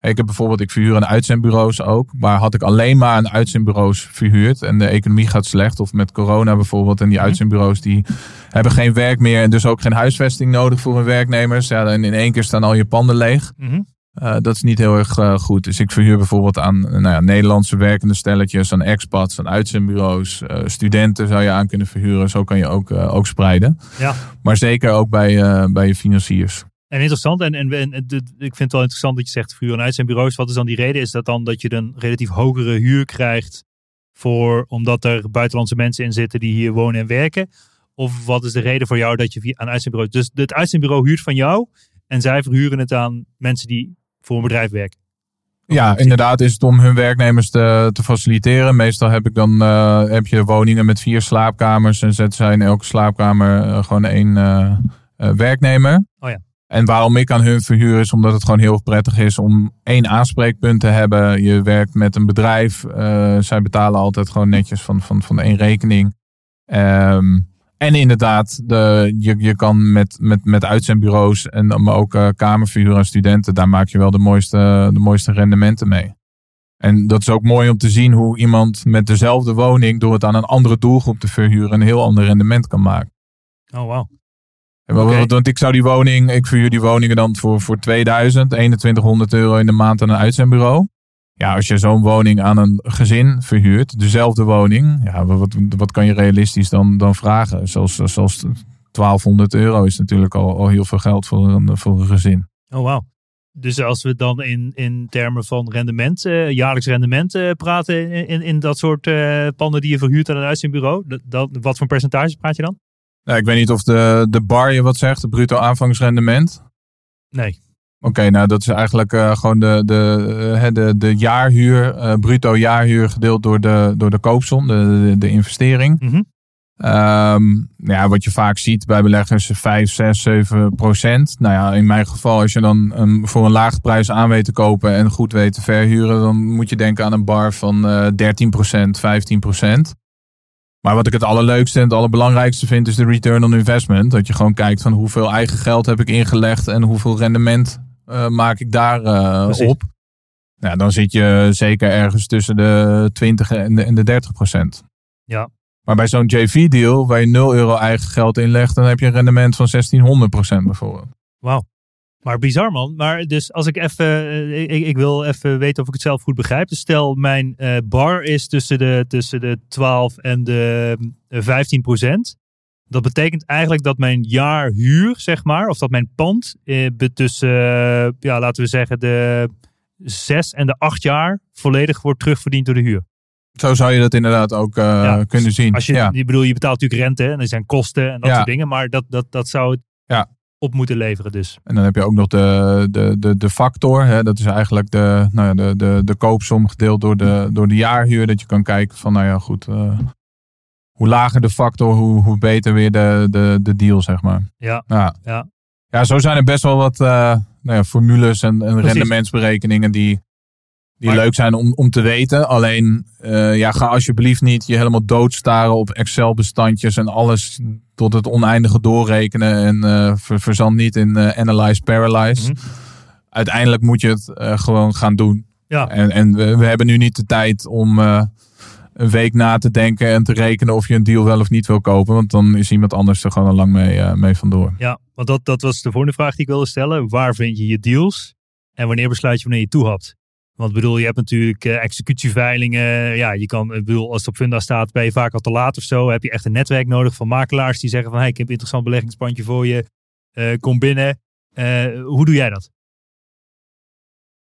Ik heb bijvoorbeeld, ik verhuur een uitzendbureaus ook. Maar had ik alleen maar een uitzendbureaus verhuurd en de economie gaat slecht. Of met corona bijvoorbeeld. En die mhm. uitzendbureaus die hebben geen werk meer. En dus ook geen huisvesting nodig voor hun werknemers. Ja, en in één keer staan al je panden leeg. Mm dat is niet heel erg uh, goed. Dus ik verhuur bijvoorbeeld aan nou ja, Nederlandse werkende stelletjes, aan expats, aan uitzendbureaus, uh, studenten zou je aan kunnen verhuren. Zo kan je ook, ook spreiden. Ja. Maar zeker ook bij, bij je financiers. En interessant, en, en, en ik vind het wel interessant dat je zegt vuur en uitzendbureaus. Wat is dan die reden? Is dat dan dat je een relatief hogere huur krijgt voor, omdat er buitenlandse mensen in zitten die hier wonen en werken? Of wat is de reden voor jou dat je via een uitzendbureau... Dus het uitzendbureau huurt van jou en zij verhuren het aan mensen die voor een bedrijf werken? Ja, inderdaad is het om hun werknemers te, te faciliteren. Meestal heb ik dan uh, heb je woningen met vier slaapkamers en zetten zij in elke slaapkamer uh, gewoon één uh, werknemer. Oh ja. En waarom ik aan hun verhuur is omdat het gewoon heel prettig is om één aanspreekpunt te hebben. Je werkt met een bedrijf. zij betalen altijd gewoon netjes van, van, van één rekening. Um, en inderdaad, de, je, je kan met, met, met uitzendbureaus en maar ook uh, kamerverhuur aan studenten, daar maak je wel de mooiste, de mooiste rendementen mee. En dat is ook mooi om te zien hoe iemand met dezelfde woning, door het aan een andere doelgroep te verhuren, een heel ander rendement kan maken. Oh, wow. Okay. Want ik zou die woning, ik verhuur die woningen dan voor, voor 2000, 2100 euro in de maand aan een uitzendbureau. Ja, als je zo'n woning aan een gezin verhuurt, dezelfde woning, ja, wat, wat kan je realistisch dan, dan vragen? Zoals, zoals 1200 euro is natuurlijk al, al heel veel geld voor een, voor een gezin. Oh, wauw. Dus als we dan in, in termen van rendement, uh, jaarlijks rendement uh, praten in, in dat soort uh, panden die je verhuurt aan een uitzendbureau, dat, wat voor percentage praat je dan? Nou, ik weet niet of de, de bar je wat zegt, de bruto aanvangsrendement. Nee. Oké, nou dat is eigenlijk uh, gewoon de, de, uh, de, de jaarhuur, uh, bruto jaarhuur gedeeld door de, door de koopsom, de, de, de investering. Mm -hmm. um, ja, wat je vaak ziet bij beleggers 5, 6, 7 procent. Nou ja, in mijn geval, als je dan um, voor een laag prijs aan weet te kopen en goed weet te verhuren, dan moet je denken aan een bar van 13 procent, 15 procent. Maar wat ik het allerleukste en het allerbelangrijkste vind, is de return on investment. Dat je gewoon kijkt van hoeveel eigen geld heb ik ingelegd en hoeveel rendement uh, maak ik daar uh, op. Ja, dan zit je zeker ergens tussen de 20 en de, en de 30 procent. Ja. Maar bij zo'n JV-deal, waar je 0 euro eigen geld inlegt, dan heb je een rendement van 1600 procent bijvoorbeeld. Wauw. Maar bizar man. Maar dus als ik even, ik, ik, wil even weten of ik het zelf goed begrijp. Dus stel mijn uh, bar is tussen de, tussen de 12 en de 15 procent. Dat betekent eigenlijk dat mijn jaarhuur, zeg maar, of dat mijn pand eh, tussen, eh, ja, laten we zeggen, de zes en de acht jaar volledig wordt terugverdiend door de huur. Zo zou je dat inderdaad ook uh, ja, kunnen zien. Als je, ja. je bedoel, je betaalt natuurlijk rente en er zijn kosten en dat ja. soort dingen, maar dat, dat, dat zou het ja. Op moeten leveren dus. En dan heb je ook nog de, de, de, de factor, hè, dat is eigenlijk de, nou ja, de, de, de koopsom gedeeld door de, door de jaarhuur, dat je kan kijken van, nou ja, goed, uh, hoe lager de factor, hoe, hoe beter weer de, de, de deal, zeg maar. Ja. Ja. ja. ja zo zijn er best wel wat uh, nou ja, formules en, en rendementsberekeningen die, die leuk zijn om, om te weten. Alleen, uh, ja, ga alsjeblieft niet je helemaal doodstaren op Excel-bestandjes en alles tot het oneindige doorrekenen. En uh, ver, verzand niet in Analyze Paralyze. Mm -hmm. Uiteindelijk moet je het gewoon gaan doen. Ja. En, en we, we hebben nu niet de tijd om een week na te denken en te rekenen of je een deal wel of niet wil kopen. Want dan is iemand anders er gewoon al lang mee, uh, mee vandoor. Ja, want dat, dat was de volgende vraag die ik wilde stellen. Waar vind je je deals? En wanneer besluit je wanneer je toe hebt? Want bedoel, je hebt natuurlijk uh, executieveilingen. Ja, je kan, bedoel, als het op Funda staat, ben je vaak al te laat of zo. Heb je echt een netwerk nodig van makelaars die zeggen van, hey, ik heb een interessant beleggingspandje voor je. Uh, kom binnen. hoe doe jij dat?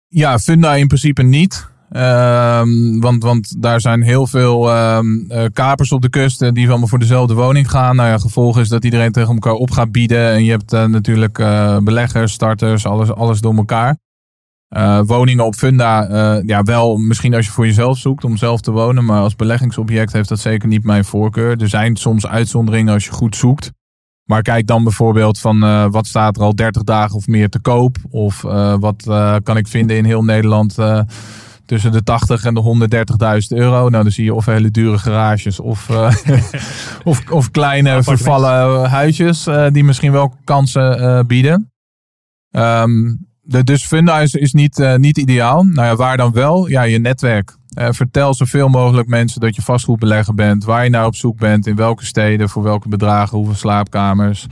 Ja, Funda in principe niet. Um, want, want daar zijn heel veel uh, kapers op de kust uh, die allemaal voor dezelfde woning gaan. Nou ja, gevolg is dat iedereen tegen elkaar op gaat bieden. En je hebt natuurlijk beleggers, starters, alles, alles door elkaar. Woningen op Funda, ja wel misschien als je voor jezelf zoekt om zelf te wonen. Maar als beleggingsobject heeft dat zeker niet mijn voorkeur. Er zijn soms uitzonderingen als je goed zoekt. Maar kijk dan bijvoorbeeld van wat staat er al 30 dagen of meer te koop. Of wat kan ik vinden in heel Nederland tussen de 80 en de 130.000 euro. Nou, dan zie je of hele dure garages of, uh, of, of kleine vervallen huisjes uh, die misschien wel kansen uh, bieden. Um, dus Funda is, niet, niet ideaal. Nou ja, waar dan wel? Ja, je netwerk. vertel zoveel mogelijk mensen dat je vastgoedbelegger bent, waar je naar op zoek bent, in welke steden, voor welke bedragen, hoeveel slaapkamers.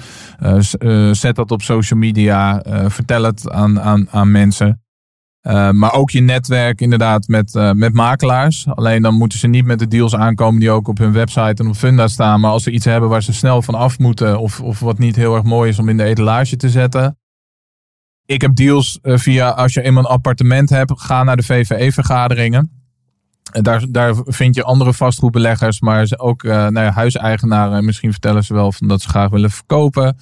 zet dat op social media. vertel het aan, aan, aan mensen. Uh, maar ook je netwerk inderdaad met, uh, met makelaars. Alleen dan moeten ze niet met de deals aankomen die ook op hun website en op Funda staan. Maar als ze iets hebben waar ze snel van af moeten of, of wat niet heel erg mooi is om in de etalage te zetten. Ik heb deals via, als je eenmaal een appartement hebt, ga naar de VVE-vergaderingen. Daar, daar vind je andere vastgoedbeleggers, maar ook uh, nou ja, huiseigenaren. Misschien vertellen ze wel van dat ze graag willen verkopen.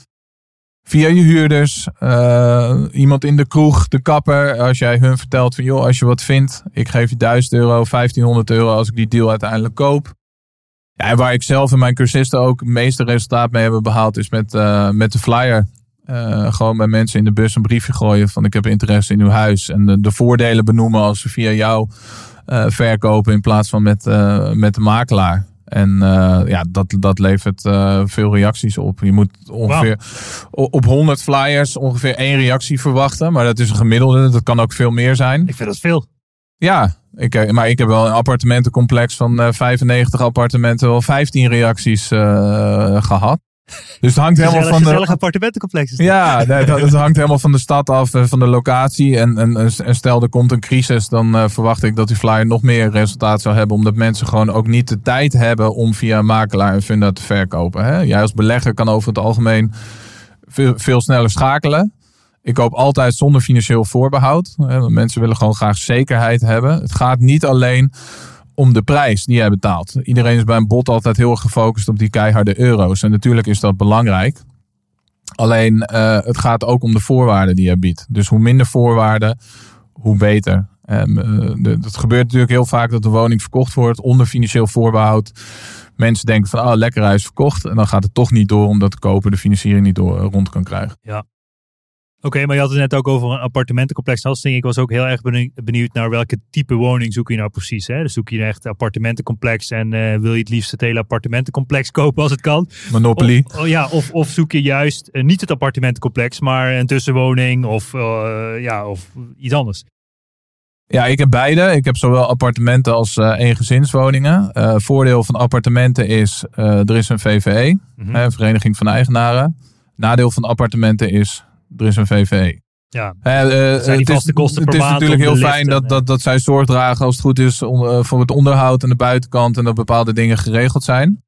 Via je huurders, uh, iemand in de kroeg, de kapper. Als jij hun vertelt van joh, als je wat vindt, ik geef je 1000 euro, 1500 euro als ik die deal uiteindelijk koop. Ja, waar ik zelf en mijn cursisten ook het meeste resultaat mee hebben behaald, is met, met de flyer. Uh, gewoon bij mensen in de bus een briefje gooien van ik heb interesse in uw huis. En de, de voordelen benoemen als ze via jou uh, verkopen in plaats van met, uh, met de makelaar. En ja, dat, dat levert veel reacties op. Je moet ongeveer wow. op 100 flyers ongeveer één reactie verwachten. Maar dat is een gemiddelde. Dat kan ook veel meer zijn. Ik vind dat veel. Ja, ik, maar ik heb wel een appartementencomplex van 95 appartementen, wel 15 reacties gehad. Dus het hangt helemaal van de. appartementencomplex. Ja, het, het hangt helemaal van de stad af, eh, van de locatie. En, en, en stel er komt een crisis, dan uh, verwacht ik dat die flyer nog meer resultaat zou hebben. Omdat mensen gewoon ook niet de tijd hebben om via een makelaar een funda te verkopen. Hè? Jij als belegger kan over het algemeen veel, veel sneller schakelen. Ik koop altijd zonder financieel voorbehoud. Mensen willen gewoon graag zekerheid hebben. Het gaat niet alleen om de prijs die jij betaalt. Iedereen is bij een bot altijd heel erg gefocust op die keiharde euro's. En natuurlijk is dat belangrijk. Alleen uh, het gaat ook om de voorwaarden die je biedt. Dus hoe minder voorwaarden, hoe beter. En, uh, het gebeurt natuurlijk heel vaak dat de woning verkocht wordt onder financieel voorbehoud. Mensen denken van, oh lekker huis verkocht. En dan gaat het toch niet door omdat de koper de financiering niet door, rond kan krijgen. Ja, Oké, maar je had het net ook over een appartementencomplex. Ik was ook heel erg benieuwd naar welke type woning zoek je nou precies. Hè? Dus zoek je echt appartementencomplex en uh, wil je het liefst het hele appartementencomplex kopen als het kan. Monopoly. Of, oh ja, of, of zoek je juist uh, niet het appartementencomplex, maar een tussenwoning of, uh, ja, of iets anders. Ja, ik heb beide. Ik heb zowel appartementen als uh, eengezinswoningen. Uh, voordeel van appartementen is, uh, er is een VVE, mm -hmm. Vereniging van Eigenaren. Nadeel van appartementen is, er is een VVE. Ja, uh, zijn die vaste kosten het is natuurlijk heel fijn dat, dat, dat zij zorg dragen als het goed is om, voor het onderhoud aan de buitenkant en dat bepaalde dingen geregeld zijn.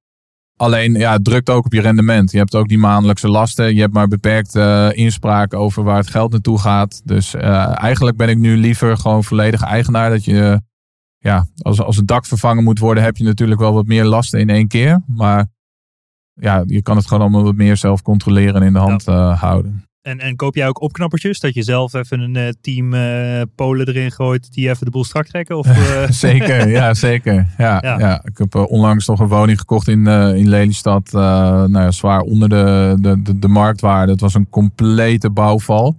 Alleen, ja, het drukt ook op je rendement. Je hebt ook die maandelijkse lasten. Je hebt maar beperkte uh, inspraak over waar het geld naartoe gaat. Dus uh, eigenlijk ben ik nu liever gewoon volledig eigenaar. Dat je, ja, als, als het dak vervangen moet worden, heb je natuurlijk wel wat meer lasten in één keer. Maar ja, je kan het gewoon allemaal wat meer zelf controleren en in de hand ja. houden. En, en koop jij ook opknappertjes? Dat je zelf even een uh, team uh, Polen erin gooit die even de boel strak trekken? Of, uh... zeker, ja, zeker. Ja, ja. ja. Ik heb onlangs nog een woning gekocht in, in Lelystad. nou ja, zwaar onder de, de, de, de, marktwaarde. Het was een complete bouwval.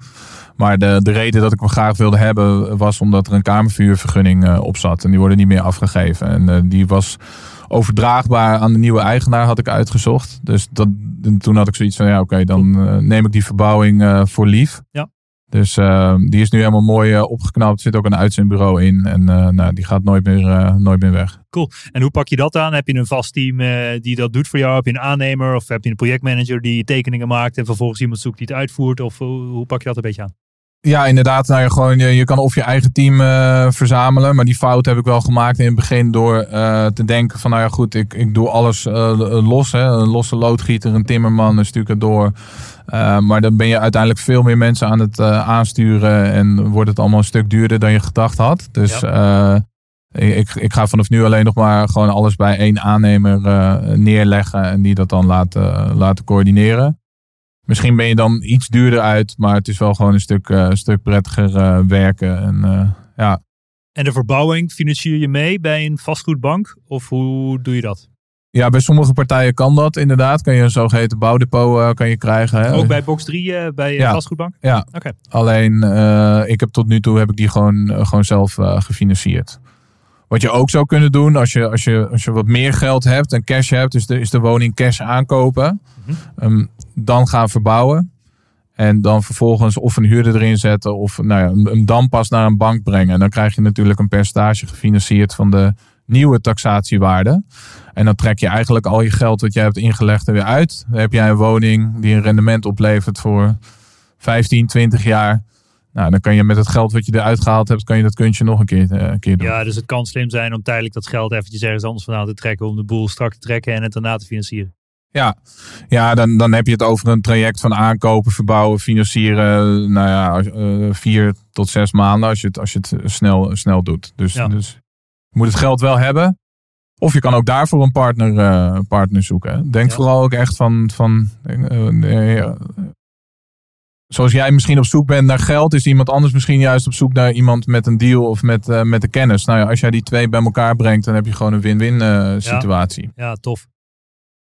Maar de, de reden dat ik hem graag wilde hebben was omdat er een kamervuurvergunning op zat. En die worden niet meer afgegeven. En die was overdraagbaar aan de nieuwe eigenaar had ik uitgezocht. Dus dat, toen had ik zoiets van, ja oké, dan uh, neem ik die verbouwing uh, voor lief. Ja. Dus uh, die is nu helemaal mooi opgeknapt. Er zit ook een uitzendbureau in. En nou, die gaat nooit meer, nooit meer weg. Cool. En hoe pak je dat aan? Heb je een vast team die dat doet voor jou? Heb je een aannemer? Of heb je een projectmanager die tekeningen maakt en vervolgens iemand zoekt die het uitvoert? Of hoe pak je dat een beetje aan? Ja, inderdaad. Nou, je, gewoon, je, je kan of je eigen team uh, verzamelen. Maar die fout heb ik wel gemaakt in het begin door uh, te denken van nou ja goed, ik, ik doe alles uh, los. Hè. Een losse loodgieter, een timmerman, een stucadoor. maar dan ben je uiteindelijk veel meer mensen aan het aansturen. En wordt het allemaal een stuk duurder dan je gedacht had. Dus ja. ik, ik ga vanaf nu alleen nog maar gewoon alles bij één aannemer neerleggen. En die dat dan laten, laten coördineren. Misschien ben je dan iets duurder uit, maar het is wel gewoon een stuk, uh, stuk prettiger uh, werken. En, uh, ja. en de verbouwing financier je mee bij een vastgoedbank? Of hoe doe je dat? Ja, bij sommige partijen kan dat inderdaad. Kan je een zogeheten bouwdepot kan je krijgen. Hè? Ook bij box 3 bij ja. vastgoedbank? Ja, okay. alleen ik heb tot nu toe heb ik die gewoon, gewoon zelf gefinancierd. Wat je ook zou kunnen doen als je, als je, als je wat meer geld hebt en cash hebt, dus de, is de woning cash aankopen. Mm -hmm. dan gaan verbouwen. En dan vervolgens of een huurder erin zetten of nou ja, hem dan pas naar een bank brengen. En dan krijg je natuurlijk een percentage gefinancierd van de nieuwe taxatiewaarde. En dan trek je eigenlijk al je geld wat jij hebt ingelegd er weer uit. Dan heb jij een woning die een rendement oplevert voor 15, 20 jaar. Nou, dan kan je met het geld wat je eruit gehaald hebt, kan je dat kunstje nog een keer, uh, een keer doen. Ja, dus het kan slim zijn om tijdelijk dat geld eventjes ergens anders vandaan te trekken om de boel strak te trekken en het daarna te financieren. Ja, ja dan, dan heb je het over een traject van aankopen, verbouwen, financieren. Nou ja, uh, vier tot zes maanden als je het, als je het snel, snel doet. Dus, dus je moet het geld wel hebben. Of je kan ook daarvoor een partner, uh, partner zoeken. Denk vooral ook echt van, van uh, zoals jij misschien op zoek bent naar geld, is iemand anders misschien juist op zoek naar iemand met een deal of met, uh, met de kennis. Nou ja, als jij die twee bij elkaar brengt, dan heb je gewoon een win-win situatie. Ja. ja, tof.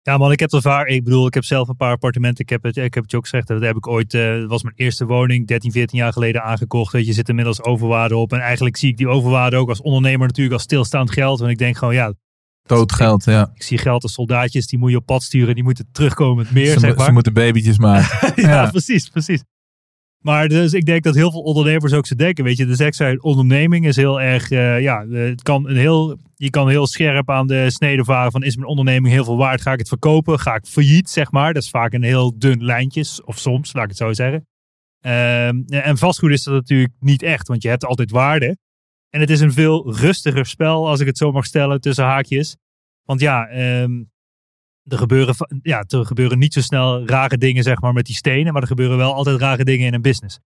Ja, man, ik heb het vaak. Ik bedoel, ik heb zelf een paar appartementen. Ik heb het, ik heb het je ook gezegd. Dat heb ik ooit. Uh, was mijn eerste woning 13, 14 jaar geleden aangekocht. Weet je, zit inmiddels overwaarde op. En eigenlijk zie ik die overwaarde ook als ondernemer natuurlijk als stilstaand geld. Want ik denk gewoon, ja. Dood geld, ja. Ik zie geld als soldaatjes. Die moet je op pad sturen. Die moeten terugkomen met meer, ze, zeg maar. Ze moeten babytjes maken. ja, ja, precies, precies. Maar dus ik denk dat heel veel ondernemers ook zo denken. Weet je, de extra onderneming is heel erg. Uh, ja, het kan een heel, je kan heel scherp aan de snede varen van: is mijn onderneming heel veel waard? Ga ik het verkopen? Ga ik failliet, zeg maar? Dat is vaak een heel dun lijntje. Of soms, laat ik het zo zeggen. Um, en vastgoed is dat natuurlijk niet echt, want je hebt altijd waarde. En het is een veel rustiger spel, als ik het zo mag stellen, tussen haakjes. Want ja, um, er gebeuren, ja, er gebeuren niet zo snel rare dingen zeg maar, met die stenen. Maar er gebeuren wel altijd rare dingen in een business.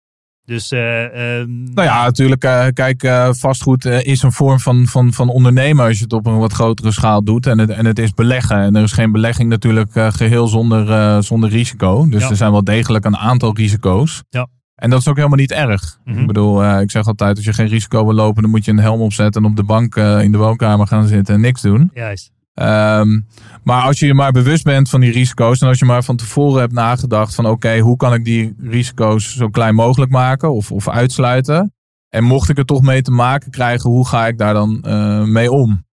Dus, uh, nou ja, natuurlijk. Uh, kijk, uh, vastgoed is een vorm van, van, van ondernemen als je het op een wat grotere schaal doet. En het, en het is beleggen. En er is geen belegging natuurlijk geheel zonder, zonder risico. Dus er zijn wel degelijk een aantal risico's. Ja. En dat is ook helemaal niet erg. Mm -hmm. Ik bedoel, ik zeg altijd, als je geen risico wil lopen, dan moet je een helm opzetten en op de bank in de woonkamer gaan zitten en niks doen. Juist. Um, maar als je je maar bewust bent van die risico's en als je maar van tevoren hebt nagedacht van oké, hoe kan ik die risico's zo klein mogelijk maken of, of uitsluiten? En mocht ik er toch mee te maken krijgen, hoe ga ik daar dan uh, mee om?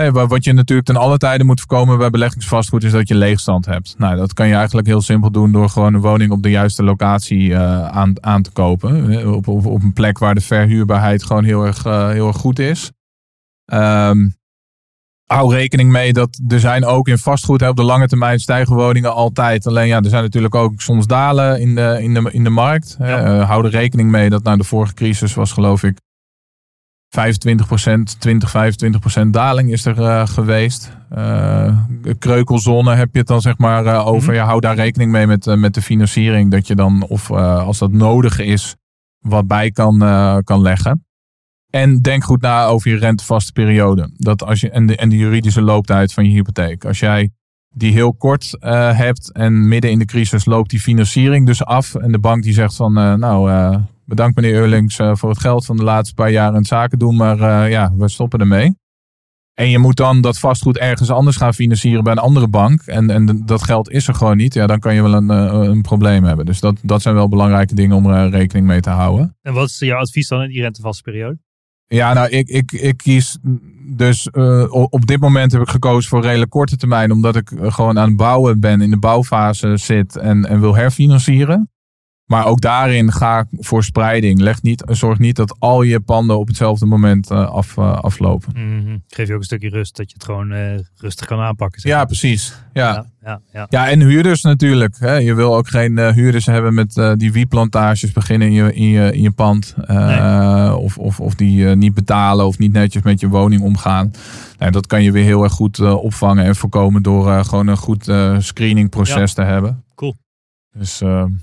Hey, wat je natuurlijk ten alle tijden moet voorkomen bij beleggingsvastgoed is dat je leegstand hebt. Nou, dat kan je eigenlijk heel simpel doen door gewoon een woning op de juiste locatie uh, aan, aan te kopen. Op, op, op een plek waar de verhuurbaarheid gewoon heel erg, uh, heel erg goed is. Um, hou rekening mee dat er zijn ook in vastgoed op de lange termijn stijgen woningen altijd. Alleen ja, er zijn natuurlijk ook soms dalen in de, in de, in de markt. Ja. Uh, hou er rekening mee dat nou de vorige crisis was geloof ik 25%, 20, 25% daling is er uh, geweest. Uh, kreukelzone heb je het dan zeg maar uh, over. Mm -hmm. ja, hou daar rekening mee met, met de financiering. Dat je dan, of als dat nodig is, wat bij kan, kan leggen. En denk goed na over je rentevaste periode. Dat als je, en, de, en de juridische looptijd van je hypotheek. Als jij die heel kort hebt en midden in de crisis loopt die financiering dus af. En de bank die zegt van nou bedankt meneer Eurlings voor het geld van de laatste paar jaren en zaken doen. Maar ja, we stoppen ermee. En je moet dan dat vastgoed ergens anders gaan financieren bij een andere bank. En, en dat geld is er gewoon niet. Ja, dan kan je wel een, een probleem hebben. Dus dat, dat zijn wel belangrijke dingen om er rekening mee te houden. En wat is jouw advies dan in die rentevaste periode? Ja, nou, ik, ik, ik kies dus uh, op dit moment heb ik gekozen voor redelijk korte termijn, omdat ik gewoon aan het bouwen ben, in de bouwfase zit en, en wil herfinancieren. Maar ook daarin ga ik voor spreiding. Leg niet, zorg niet dat al je panden op hetzelfde moment uh, af, uh, aflopen. Mm -hmm. Geef je ook een stukje rust, dat je het gewoon uh, rustig kan aanpakken. Zeg. Ja, precies. Ja. Ja, ja, ja. ja, en huurders natuurlijk. Hè. Je wil ook geen huurders hebben met die wieplantages beginnen in je, in je, in je pand. Nee. of, of, of die niet betalen of niet netjes met je woning omgaan. Nou, dat kan je weer heel erg goed opvangen en voorkomen door gewoon een goed screeningproces te hebben. Cool. Dus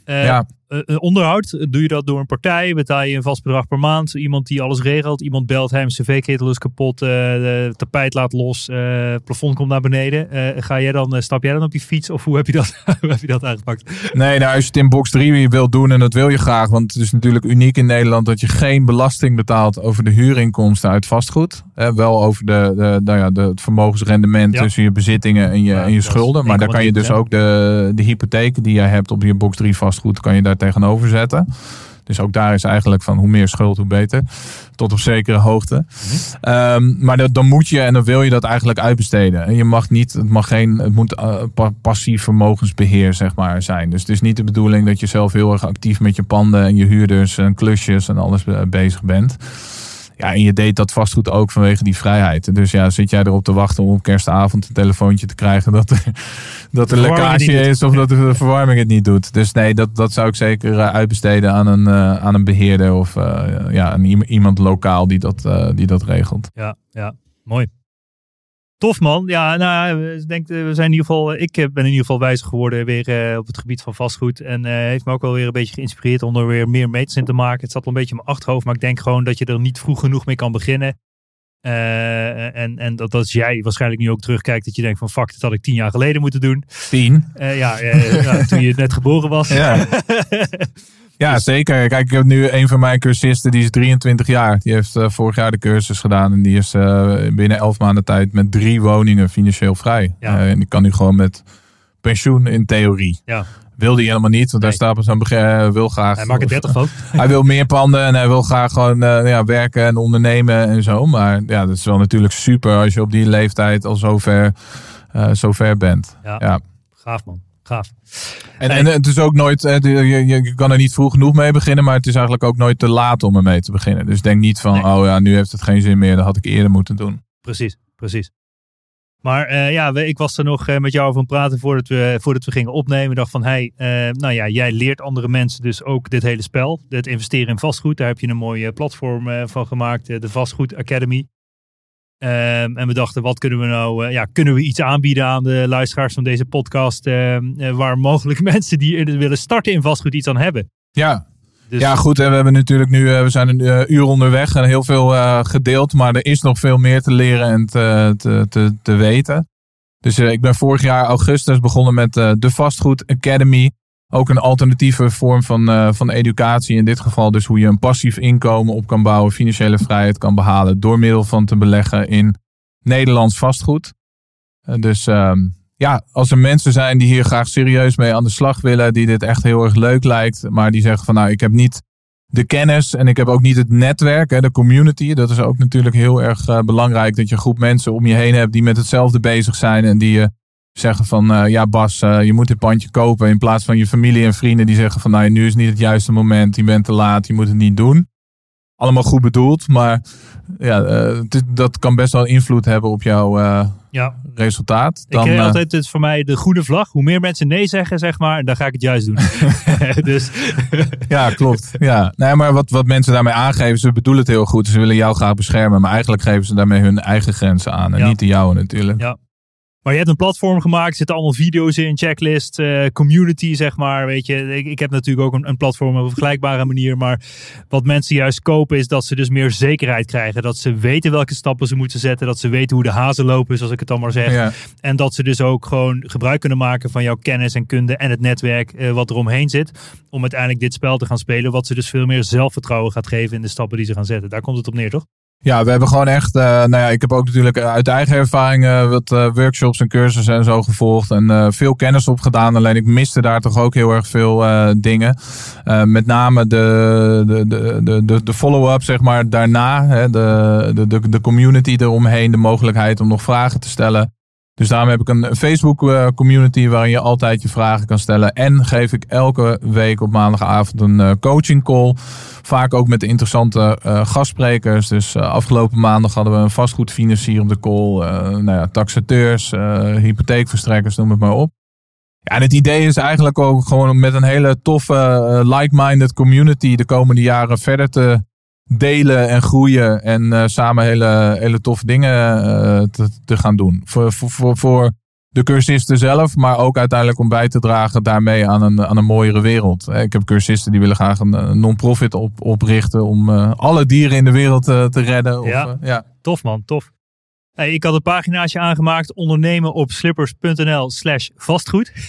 ja. Uh, onderhoud, doe je dat door een partij? Betaal je een vast bedrag per maand? Iemand die alles regelt? Iemand belt hem, cv-ketel is kapot, uh, de tapijt laat los, uh, plafond komt naar beneden. ga jij dan, stap jij dan op die fiets of hoe heb je dat, hoe heb je dat aangepakt? Nee, nou als je het in box 3 wilt doen en dat wil je graag, want het is natuurlijk uniek in Nederland dat je geen belasting betaalt over de huurinkomsten uit vastgoed. wel over de, de, nou ja, de, het vermogensrendement ja. tussen je bezittingen en je, ja, en je schulden. Maar daar kan je dus ook de, de hypotheken die jij hebt op je box 3 vastgoed, kan je daar tegenover zetten. Dus ook daar is eigenlijk van hoe meer schuld, hoe beter. Tot op zekere hoogte. Um, maar dan moet je en dan wil je dat eigenlijk uitbesteden. En je mag niet, het mag geen, het moet uh, passief vermogensbeheer zeg maar zijn. Dus het is niet de bedoeling dat je zelf heel erg actief met je panden en je huurders en klusjes en alles bezig bent. Ja, en je deed dat vastgoed ook vanwege die vrijheid. Dus ja, zit jij erop te wachten om op kerstavond een telefoontje te krijgen dat er, dat er lekkage is of dat de verwarming het niet doet. Dus nee, dat, dat zou ik zeker uitbesteden aan een, uh, aan een beheerder of uh, ja, aan iemand lokaal die dat, uh, die dat regelt. Ja, ja, mooi. Tof man. Ja, nou, ik denk, we zijn in ieder geval, ik ben in ieder geval wijzer geworden weer op het gebied van vastgoed. En heeft me ook wel weer een beetje geïnspireerd om er weer meer meters in te maken. Het zat wel een beetje in mijn achterhoofd, maar ik denk gewoon dat je er niet vroeg genoeg mee kan beginnen. Uh, en en dat als jij waarschijnlijk nu ook terugkijkt, dat je denkt van fuck, dat had ik tien jaar geleden moeten doen. Tien? Ja, toen je net geboren was. Ja. ja, zeker. Kijk, ik heb nu een van mijn cursisten, die is 23 jaar. Die heeft vorig jaar de cursus gedaan en die is binnen elf maanden tijd met drie woningen financieel vrij. Ja. en die kan nu gewoon met pensioen in theorie. Ja. Wil hij helemaal niet, want daar staat op zo'n begin. wil graag. Hij maakt het 30 van. Hij wil meer panden en hij wil graag gewoon uh, ja, werken en ondernemen en zo. Maar ja, dat is wel natuurlijk super als je op die leeftijd al zover, uh, zover bent. Ja. ja. Gaaf man. Gaaf. En, en het is ook nooit, je, je kan er niet vroeg genoeg mee beginnen, maar het is eigenlijk ook nooit te laat om ermee te beginnen. Dus denk niet van, oh ja, nu heeft het geen zin meer, dat had ik eerder moeten doen. Precies, precies. Maar uh, ja, ik was er nog uh, met jou over aan praten voordat we, voordat we gingen opnemen. Ik dacht van, hey, uh, nou ja, jij leert andere mensen dus ook dit hele spel. Het investeren in vastgoed. Daar heb je een mooie platform van gemaakt, de Vastgoed Academy. Ehm, en we dachten, wat kunnen we nou, ja, kunnen we iets aanbieden aan de luisteraars van deze podcast, ehm, waar mogelijk mensen die willen starten in vastgoed iets aan hebben. Ja, dus... Ja, goed. En we hebben natuurlijk nu, we zijn een uur onderweg en heel veel gedeeld. Maar er is nog veel meer te leren en te, te, te, te weten. Dus ik ben vorig jaar augustus begonnen met de Vastgoed Academy. Ook een alternatieve vorm van, van educatie. In dit geval dus hoe je een passief inkomen op kan bouwen. Financiële vrijheid kan behalen door middel van te beleggen in Nederlands vastgoed. dus ehm, ja, als er mensen zijn die hier graag serieus mee aan de slag willen, die dit echt heel erg leuk lijkt, maar die zeggen van nou, ik heb niet de kennis en ik heb ook niet het netwerk, hè, de community. Dat is ook natuurlijk heel erg uh, belangrijk dat je een groep mensen om je heen hebt die met hetzelfde bezig zijn en die je zeggen van uh, ja Bas, uh, je moet dit pandje kopen in plaats van je familie en vrienden die zeggen van nou, nu is niet het juiste moment, je bent te laat, je moet het niet doen. Allemaal goed bedoeld, maar ja, dat kan best wel invloed hebben op jouw ja. resultaat. Dan, ik altijd het voor mij de goede vlag. Hoe meer mensen nee zeggen, zeg maar, dan ga ik het juist doen. dus. ja, klopt. Ja. Nee, maar wat, wat mensen daarmee aangeven, ze bedoelen het heel goed. Ze willen jou graag beschermen, maar eigenlijk geven ze daarmee hun eigen grenzen aan. En niet de jouwe natuurlijk. Ja. Maar je hebt een platform gemaakt, er zitten allemaal video's in, checklist, uh, community zeg maar. Weet je, ik, ik heb natuurlijk ook een, een, platform op een vergelijkbare manier. Maar wat mensen juist kopen is dat ze dus meer zekerheid krijgen. Dat ze weten welke stappen ze moeten zetten. Dat ze weten hoe de hazen lopen, zoals ik het dan maar zeg. En dat ze dus ook gewoon gebruik kunnen maken van jouw kennis en kunde en het netwerk uh, wat eromheen zit. Om uiteindelijk dit spel te gaan spelen. Wat ze dus veel meer zelfvertrouwen gaat geven in de stappen die ze gaan zetten. Daar komt het op neer, toch? Ja, we hebben gewoon echt, uh, nou ja, ik heb ook natuurlijk uit eigen ervaring uh, wat workshops en cursussen en zo gevolgd en veel kennis opgedaan. Alleen ik miste daar toch ook heel erg veel dingen. met name de, de, de, de, de follow-up, zeg maar, daarna. Hè, de, de, de community eromheen, de mogelijkheid om nog vragen te stellen. Dus daarom heb ik een Facebook eh, community waarin je altijd je vragen kan stellen. En geef ik elke week op maandagavond een uh, coaching call. Vaak ook met interessante uh, gastsprekers. Dus afgelopen maandag hadden we een vastgoedfinancier op de call. nou ja, taxateurs, hypotheekverstrekkers, noem het maar op. Ja, en het idee is eigenlijk ook gewoon met een hele toffe, like-minded community de komende jaren verder te delen en groeien en uh, samen hele, hele toffe dingen uh, te, te, gaan doen. Voor, voor, voor de cursisten zelf, maar ook uiteindelijk om bij te dragen daarmee aan een, aan een mooiere wereld. Ik heb cursisten die willen graag een non-profit op, oprichten om uh, alle dieren in de wereld te redden. Of, ja, ja, tof man, tof. Hey, ik had een paginaatje aangemaakt, ondernemen op slippers.nl slash vastgoed.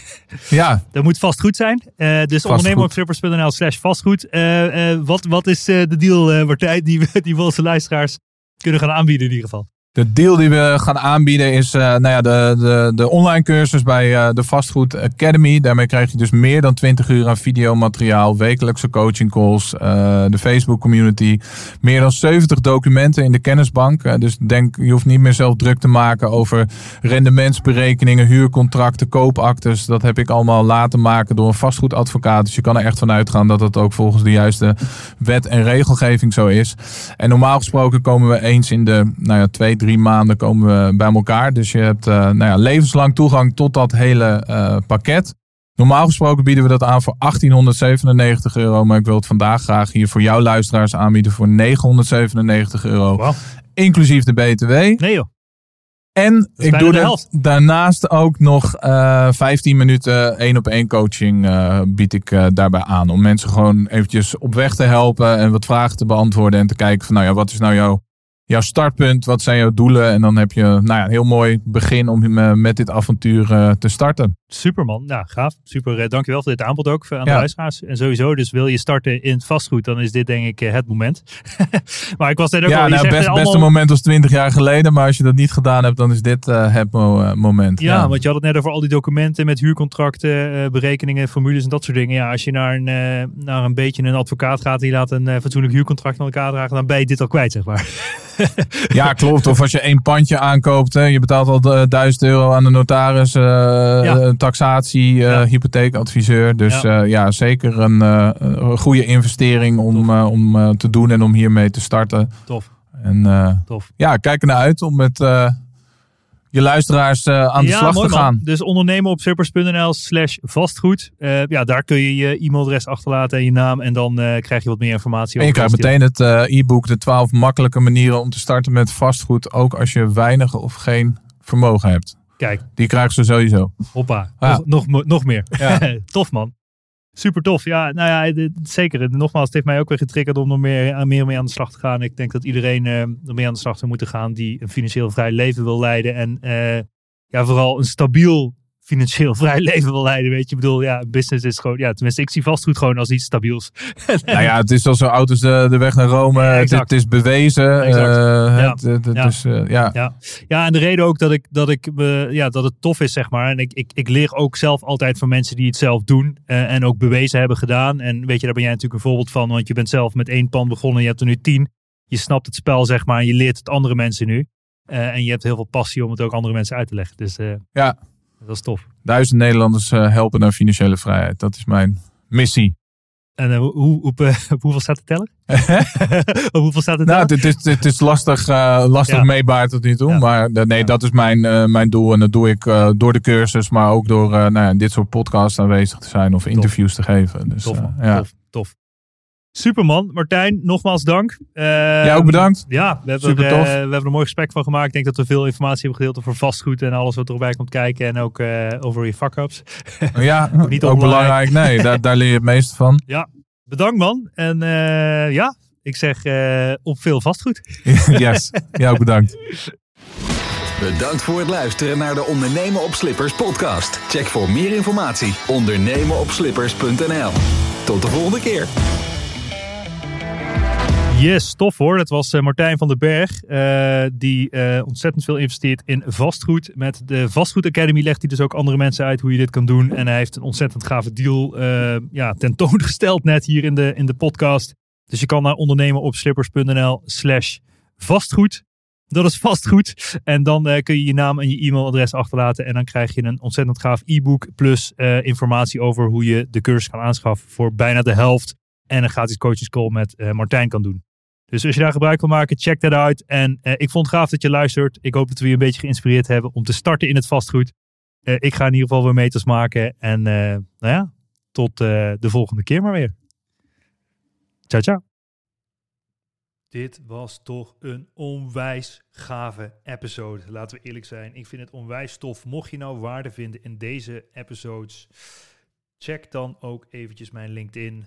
Ja. Dat moet vastgoed zijn. Uh, dus ondernemen op slippers.nl slash vastgoed. Uh, uh, wat, wat is de deal, Martijn, die, die we onze luisteraars kunnen gaan aanbieden in ieder geval? De deal die we gaan aanbieden is uh, nou ja, de, de, de online cursus bij uh, de Vastgoed Academy. Daarmee krijg je dus meer dan 20 uur aan videomateriaal, wekelijkse coaching calls, uh, de Facebook community. Meer dan 70 documenten in de kennisbank. dus denk, je hoeft niet meer zelf druk te maken over rendementsberekeningen, huurcontracten, koopactes. Dat heb ik allemaal laten maken door een vastgoedadvocaat. Dus je kan er echt van uitgaan dat het ook volgens de juiste wet en regelgeving zo is. En normaal gesproken komen we eens in de nou ja, twee, drie drie maanden komen we bij elkaar. Dus je hebt uh, nou ja, levenslang toegang tot dat hele uh, pakket. Normaal gesproken bieden we dat aan voor 1897 euro. Maar ik wil het vandaag graag hier voor jouw luisteraars aanbieden voor 997 euro. Wow. Inclusief de BTW. Nee joh. En ik doe het daarnaast ook nog uh, eh, 15 minuten één op één coaching uh, bied ik uh, daarbij aan. Om mensen gewoon eventjes op weg te helpen en wat vragen te beantwoorden. En te kijken van nou ja, wat is nou jouw jouw startpunt, wat zijn jouw doelen? En dan heb je nou ja, een heel mooi begin om eh, met dit avontuur uh, te starten. Superman, nou gaaf. Super, uh, dankjewel voor dit aanbod ook aan de luisteraars. En sowieso, dus wil je starten in vastgoed, dan is dit denk ik het moment. maar ik was net ook ja, al... Nou, best, allemaal... beste moment was 20 jaar geleden, maar als je dat niet gedaan hebt, dan is dit het moment. Ja, ja, want je had het net over al die documenten met huurcontracten, berekeningen, formules en dat soort dingen. Ja, als je naar een, naar een beetje een advocaat gaat die laat een fatsoenlijk huurcontract aan elkaar dragen, dan ben je dit al kwijt, zeg maar. ja, klopt. Of als je één pandje aankoopt, hè, je betaalt al uh, 1000 euro aan de notaris, uh, taxatie, uh, hypotheekadviseur. Dus ja, ja zeker een goede investering om, om te doen en om hiermee te starten. Tof. En Tof. ja, kijk er naar uit om met je luisteraars uh, aan de slag te gaan. Dus ondernemen op surpers.nl slash vastgoed. Uh, ja, daar kun je je e-mailadres achterlaten en je naam. En dan uh, krijg je wat meer informatie. En je krijgt meteen het e-book, de 12 makkelijke manieren om te starten met vastgoed. Ook als je weinig of geen vermogen hebt. Kijk. Die krijgen ze sowieso. Hoppa. Ja. Nog, nog, nog meer. Ja. Tof man. Super tof. Ja, nou ja, zeker. Nogmaals, het heeft mij ook weer getriggerd om er meer, meer mee aan de slag te gaan. Ik denk dat iedereen uh, er mee aan de slag zou moeten gaan die een financieel vrij leven wil leiden. En uh, ja, vooral een stabiel financieel vrij leven wil leiden. Weet je, ik bedoel, ja, business is gewoon, ja, tenminste, ik zie vastgoed gewoon als iets stabiels. nou ja, het is al zo oud als de, de weg naar Rome. Ja, het, is bewezen. Exact. Uh, ja. Het, het, ja. Is, uh, ja. ja. Ja, en de reden ook dat ik, dat ik, uh, ja, dat het tof is, zeg maar. En ik, ik, ik leer ook zelf altijd van mensen die het zelf doen en ook bewezen hebben gedaan. En weet je, daar ben jij natuurlijk een voorbeeld van, want je bent zelf met één pan begonnen, je hebt er nu tien. Je snapt het spel, zeg maar, en je leert het andere mensen nu. en je hebt heel veel passie om het ook andere mensen uit te leggen. Dus ja, dat is tof. Duizend Nederlanders uh, helpen naar financiële vrijheid. Dat is mijn missie. En uh, hoe, op, uh, op, hoeveel staat de teller? op hoeveel staat het nou, het is, het is lastig, lastig ja. meebaar tot nu toe. Ja. Maar nee, ja. dat is mijn, mijn doel. En dat doe ik door de cursus, maar ook door nou ja, dit soort podcasts aanwezig te zijn of interviews te geven. Dus, tof, tof, tof. Superman, Martijn, nogmaals dank. Uh, ja, ook bedankt. Ja, we hebben, er, uh, we hebben er een mooi gesprek van gemaakt. Ik denk dat we veel informatie hebben gedeeld over vastgoed en alles wat erbij komt kijken. En ook uh, over je fuck-ups. Ja, ook, niet ook belangrijk. Nee, daar, daar leer je het meeste van. Ja, bedankt man. En ja, ik zeg op veel vastgoed. yes, ja ook bedankt. Bedankt voor het luisteren naar de Ondernemen op Slippers podcast. Check voor meer informatie ondernemenopslippers.nl. Tot de volgende keer. Yes, tof hoor. Dat was uh, Martijn van den Berg. Uh, die uh, ontzettend veel investeert in vastgoed. Met de Vastgoed Academy legt hij dus ook andere mensen uit hoe je dit kan doen. En hij heeft een ontzettend gave deal ja, tentoongesteld net hier in de, in de podcast. Dus je kan naar ondernemen op slippers.nl slash vastgoed. Dat is vastgoed. En dan kun je je naam en je e-mailadres achterlaten. En dan krijg je een ontzettend gaaf e-book. Plus informatie over hoe je de cursus kan aanschaffen voor bijna de helft. En een gratis coachingscall met Martijn kan doen. Dus als je daar gebruik van maken, check dat uit. En uh, ik vond het gaaf dat je luistert. Ik hoop dat we je een beetje geïnspireerd hebben om te starten in het vastgoed. Uh, ik ga in ieder geval weer meters maken. En uh, nou ja, tot de volgende keer maar weer. Ciao, ciao. Dit was toch een onwijs gave episode. Laten we eerlijk zijn. Ik vind het onwijs tof. Mocht je nou waarde vinden in deze episodes, check dan ook eventjes mijn LinkedIn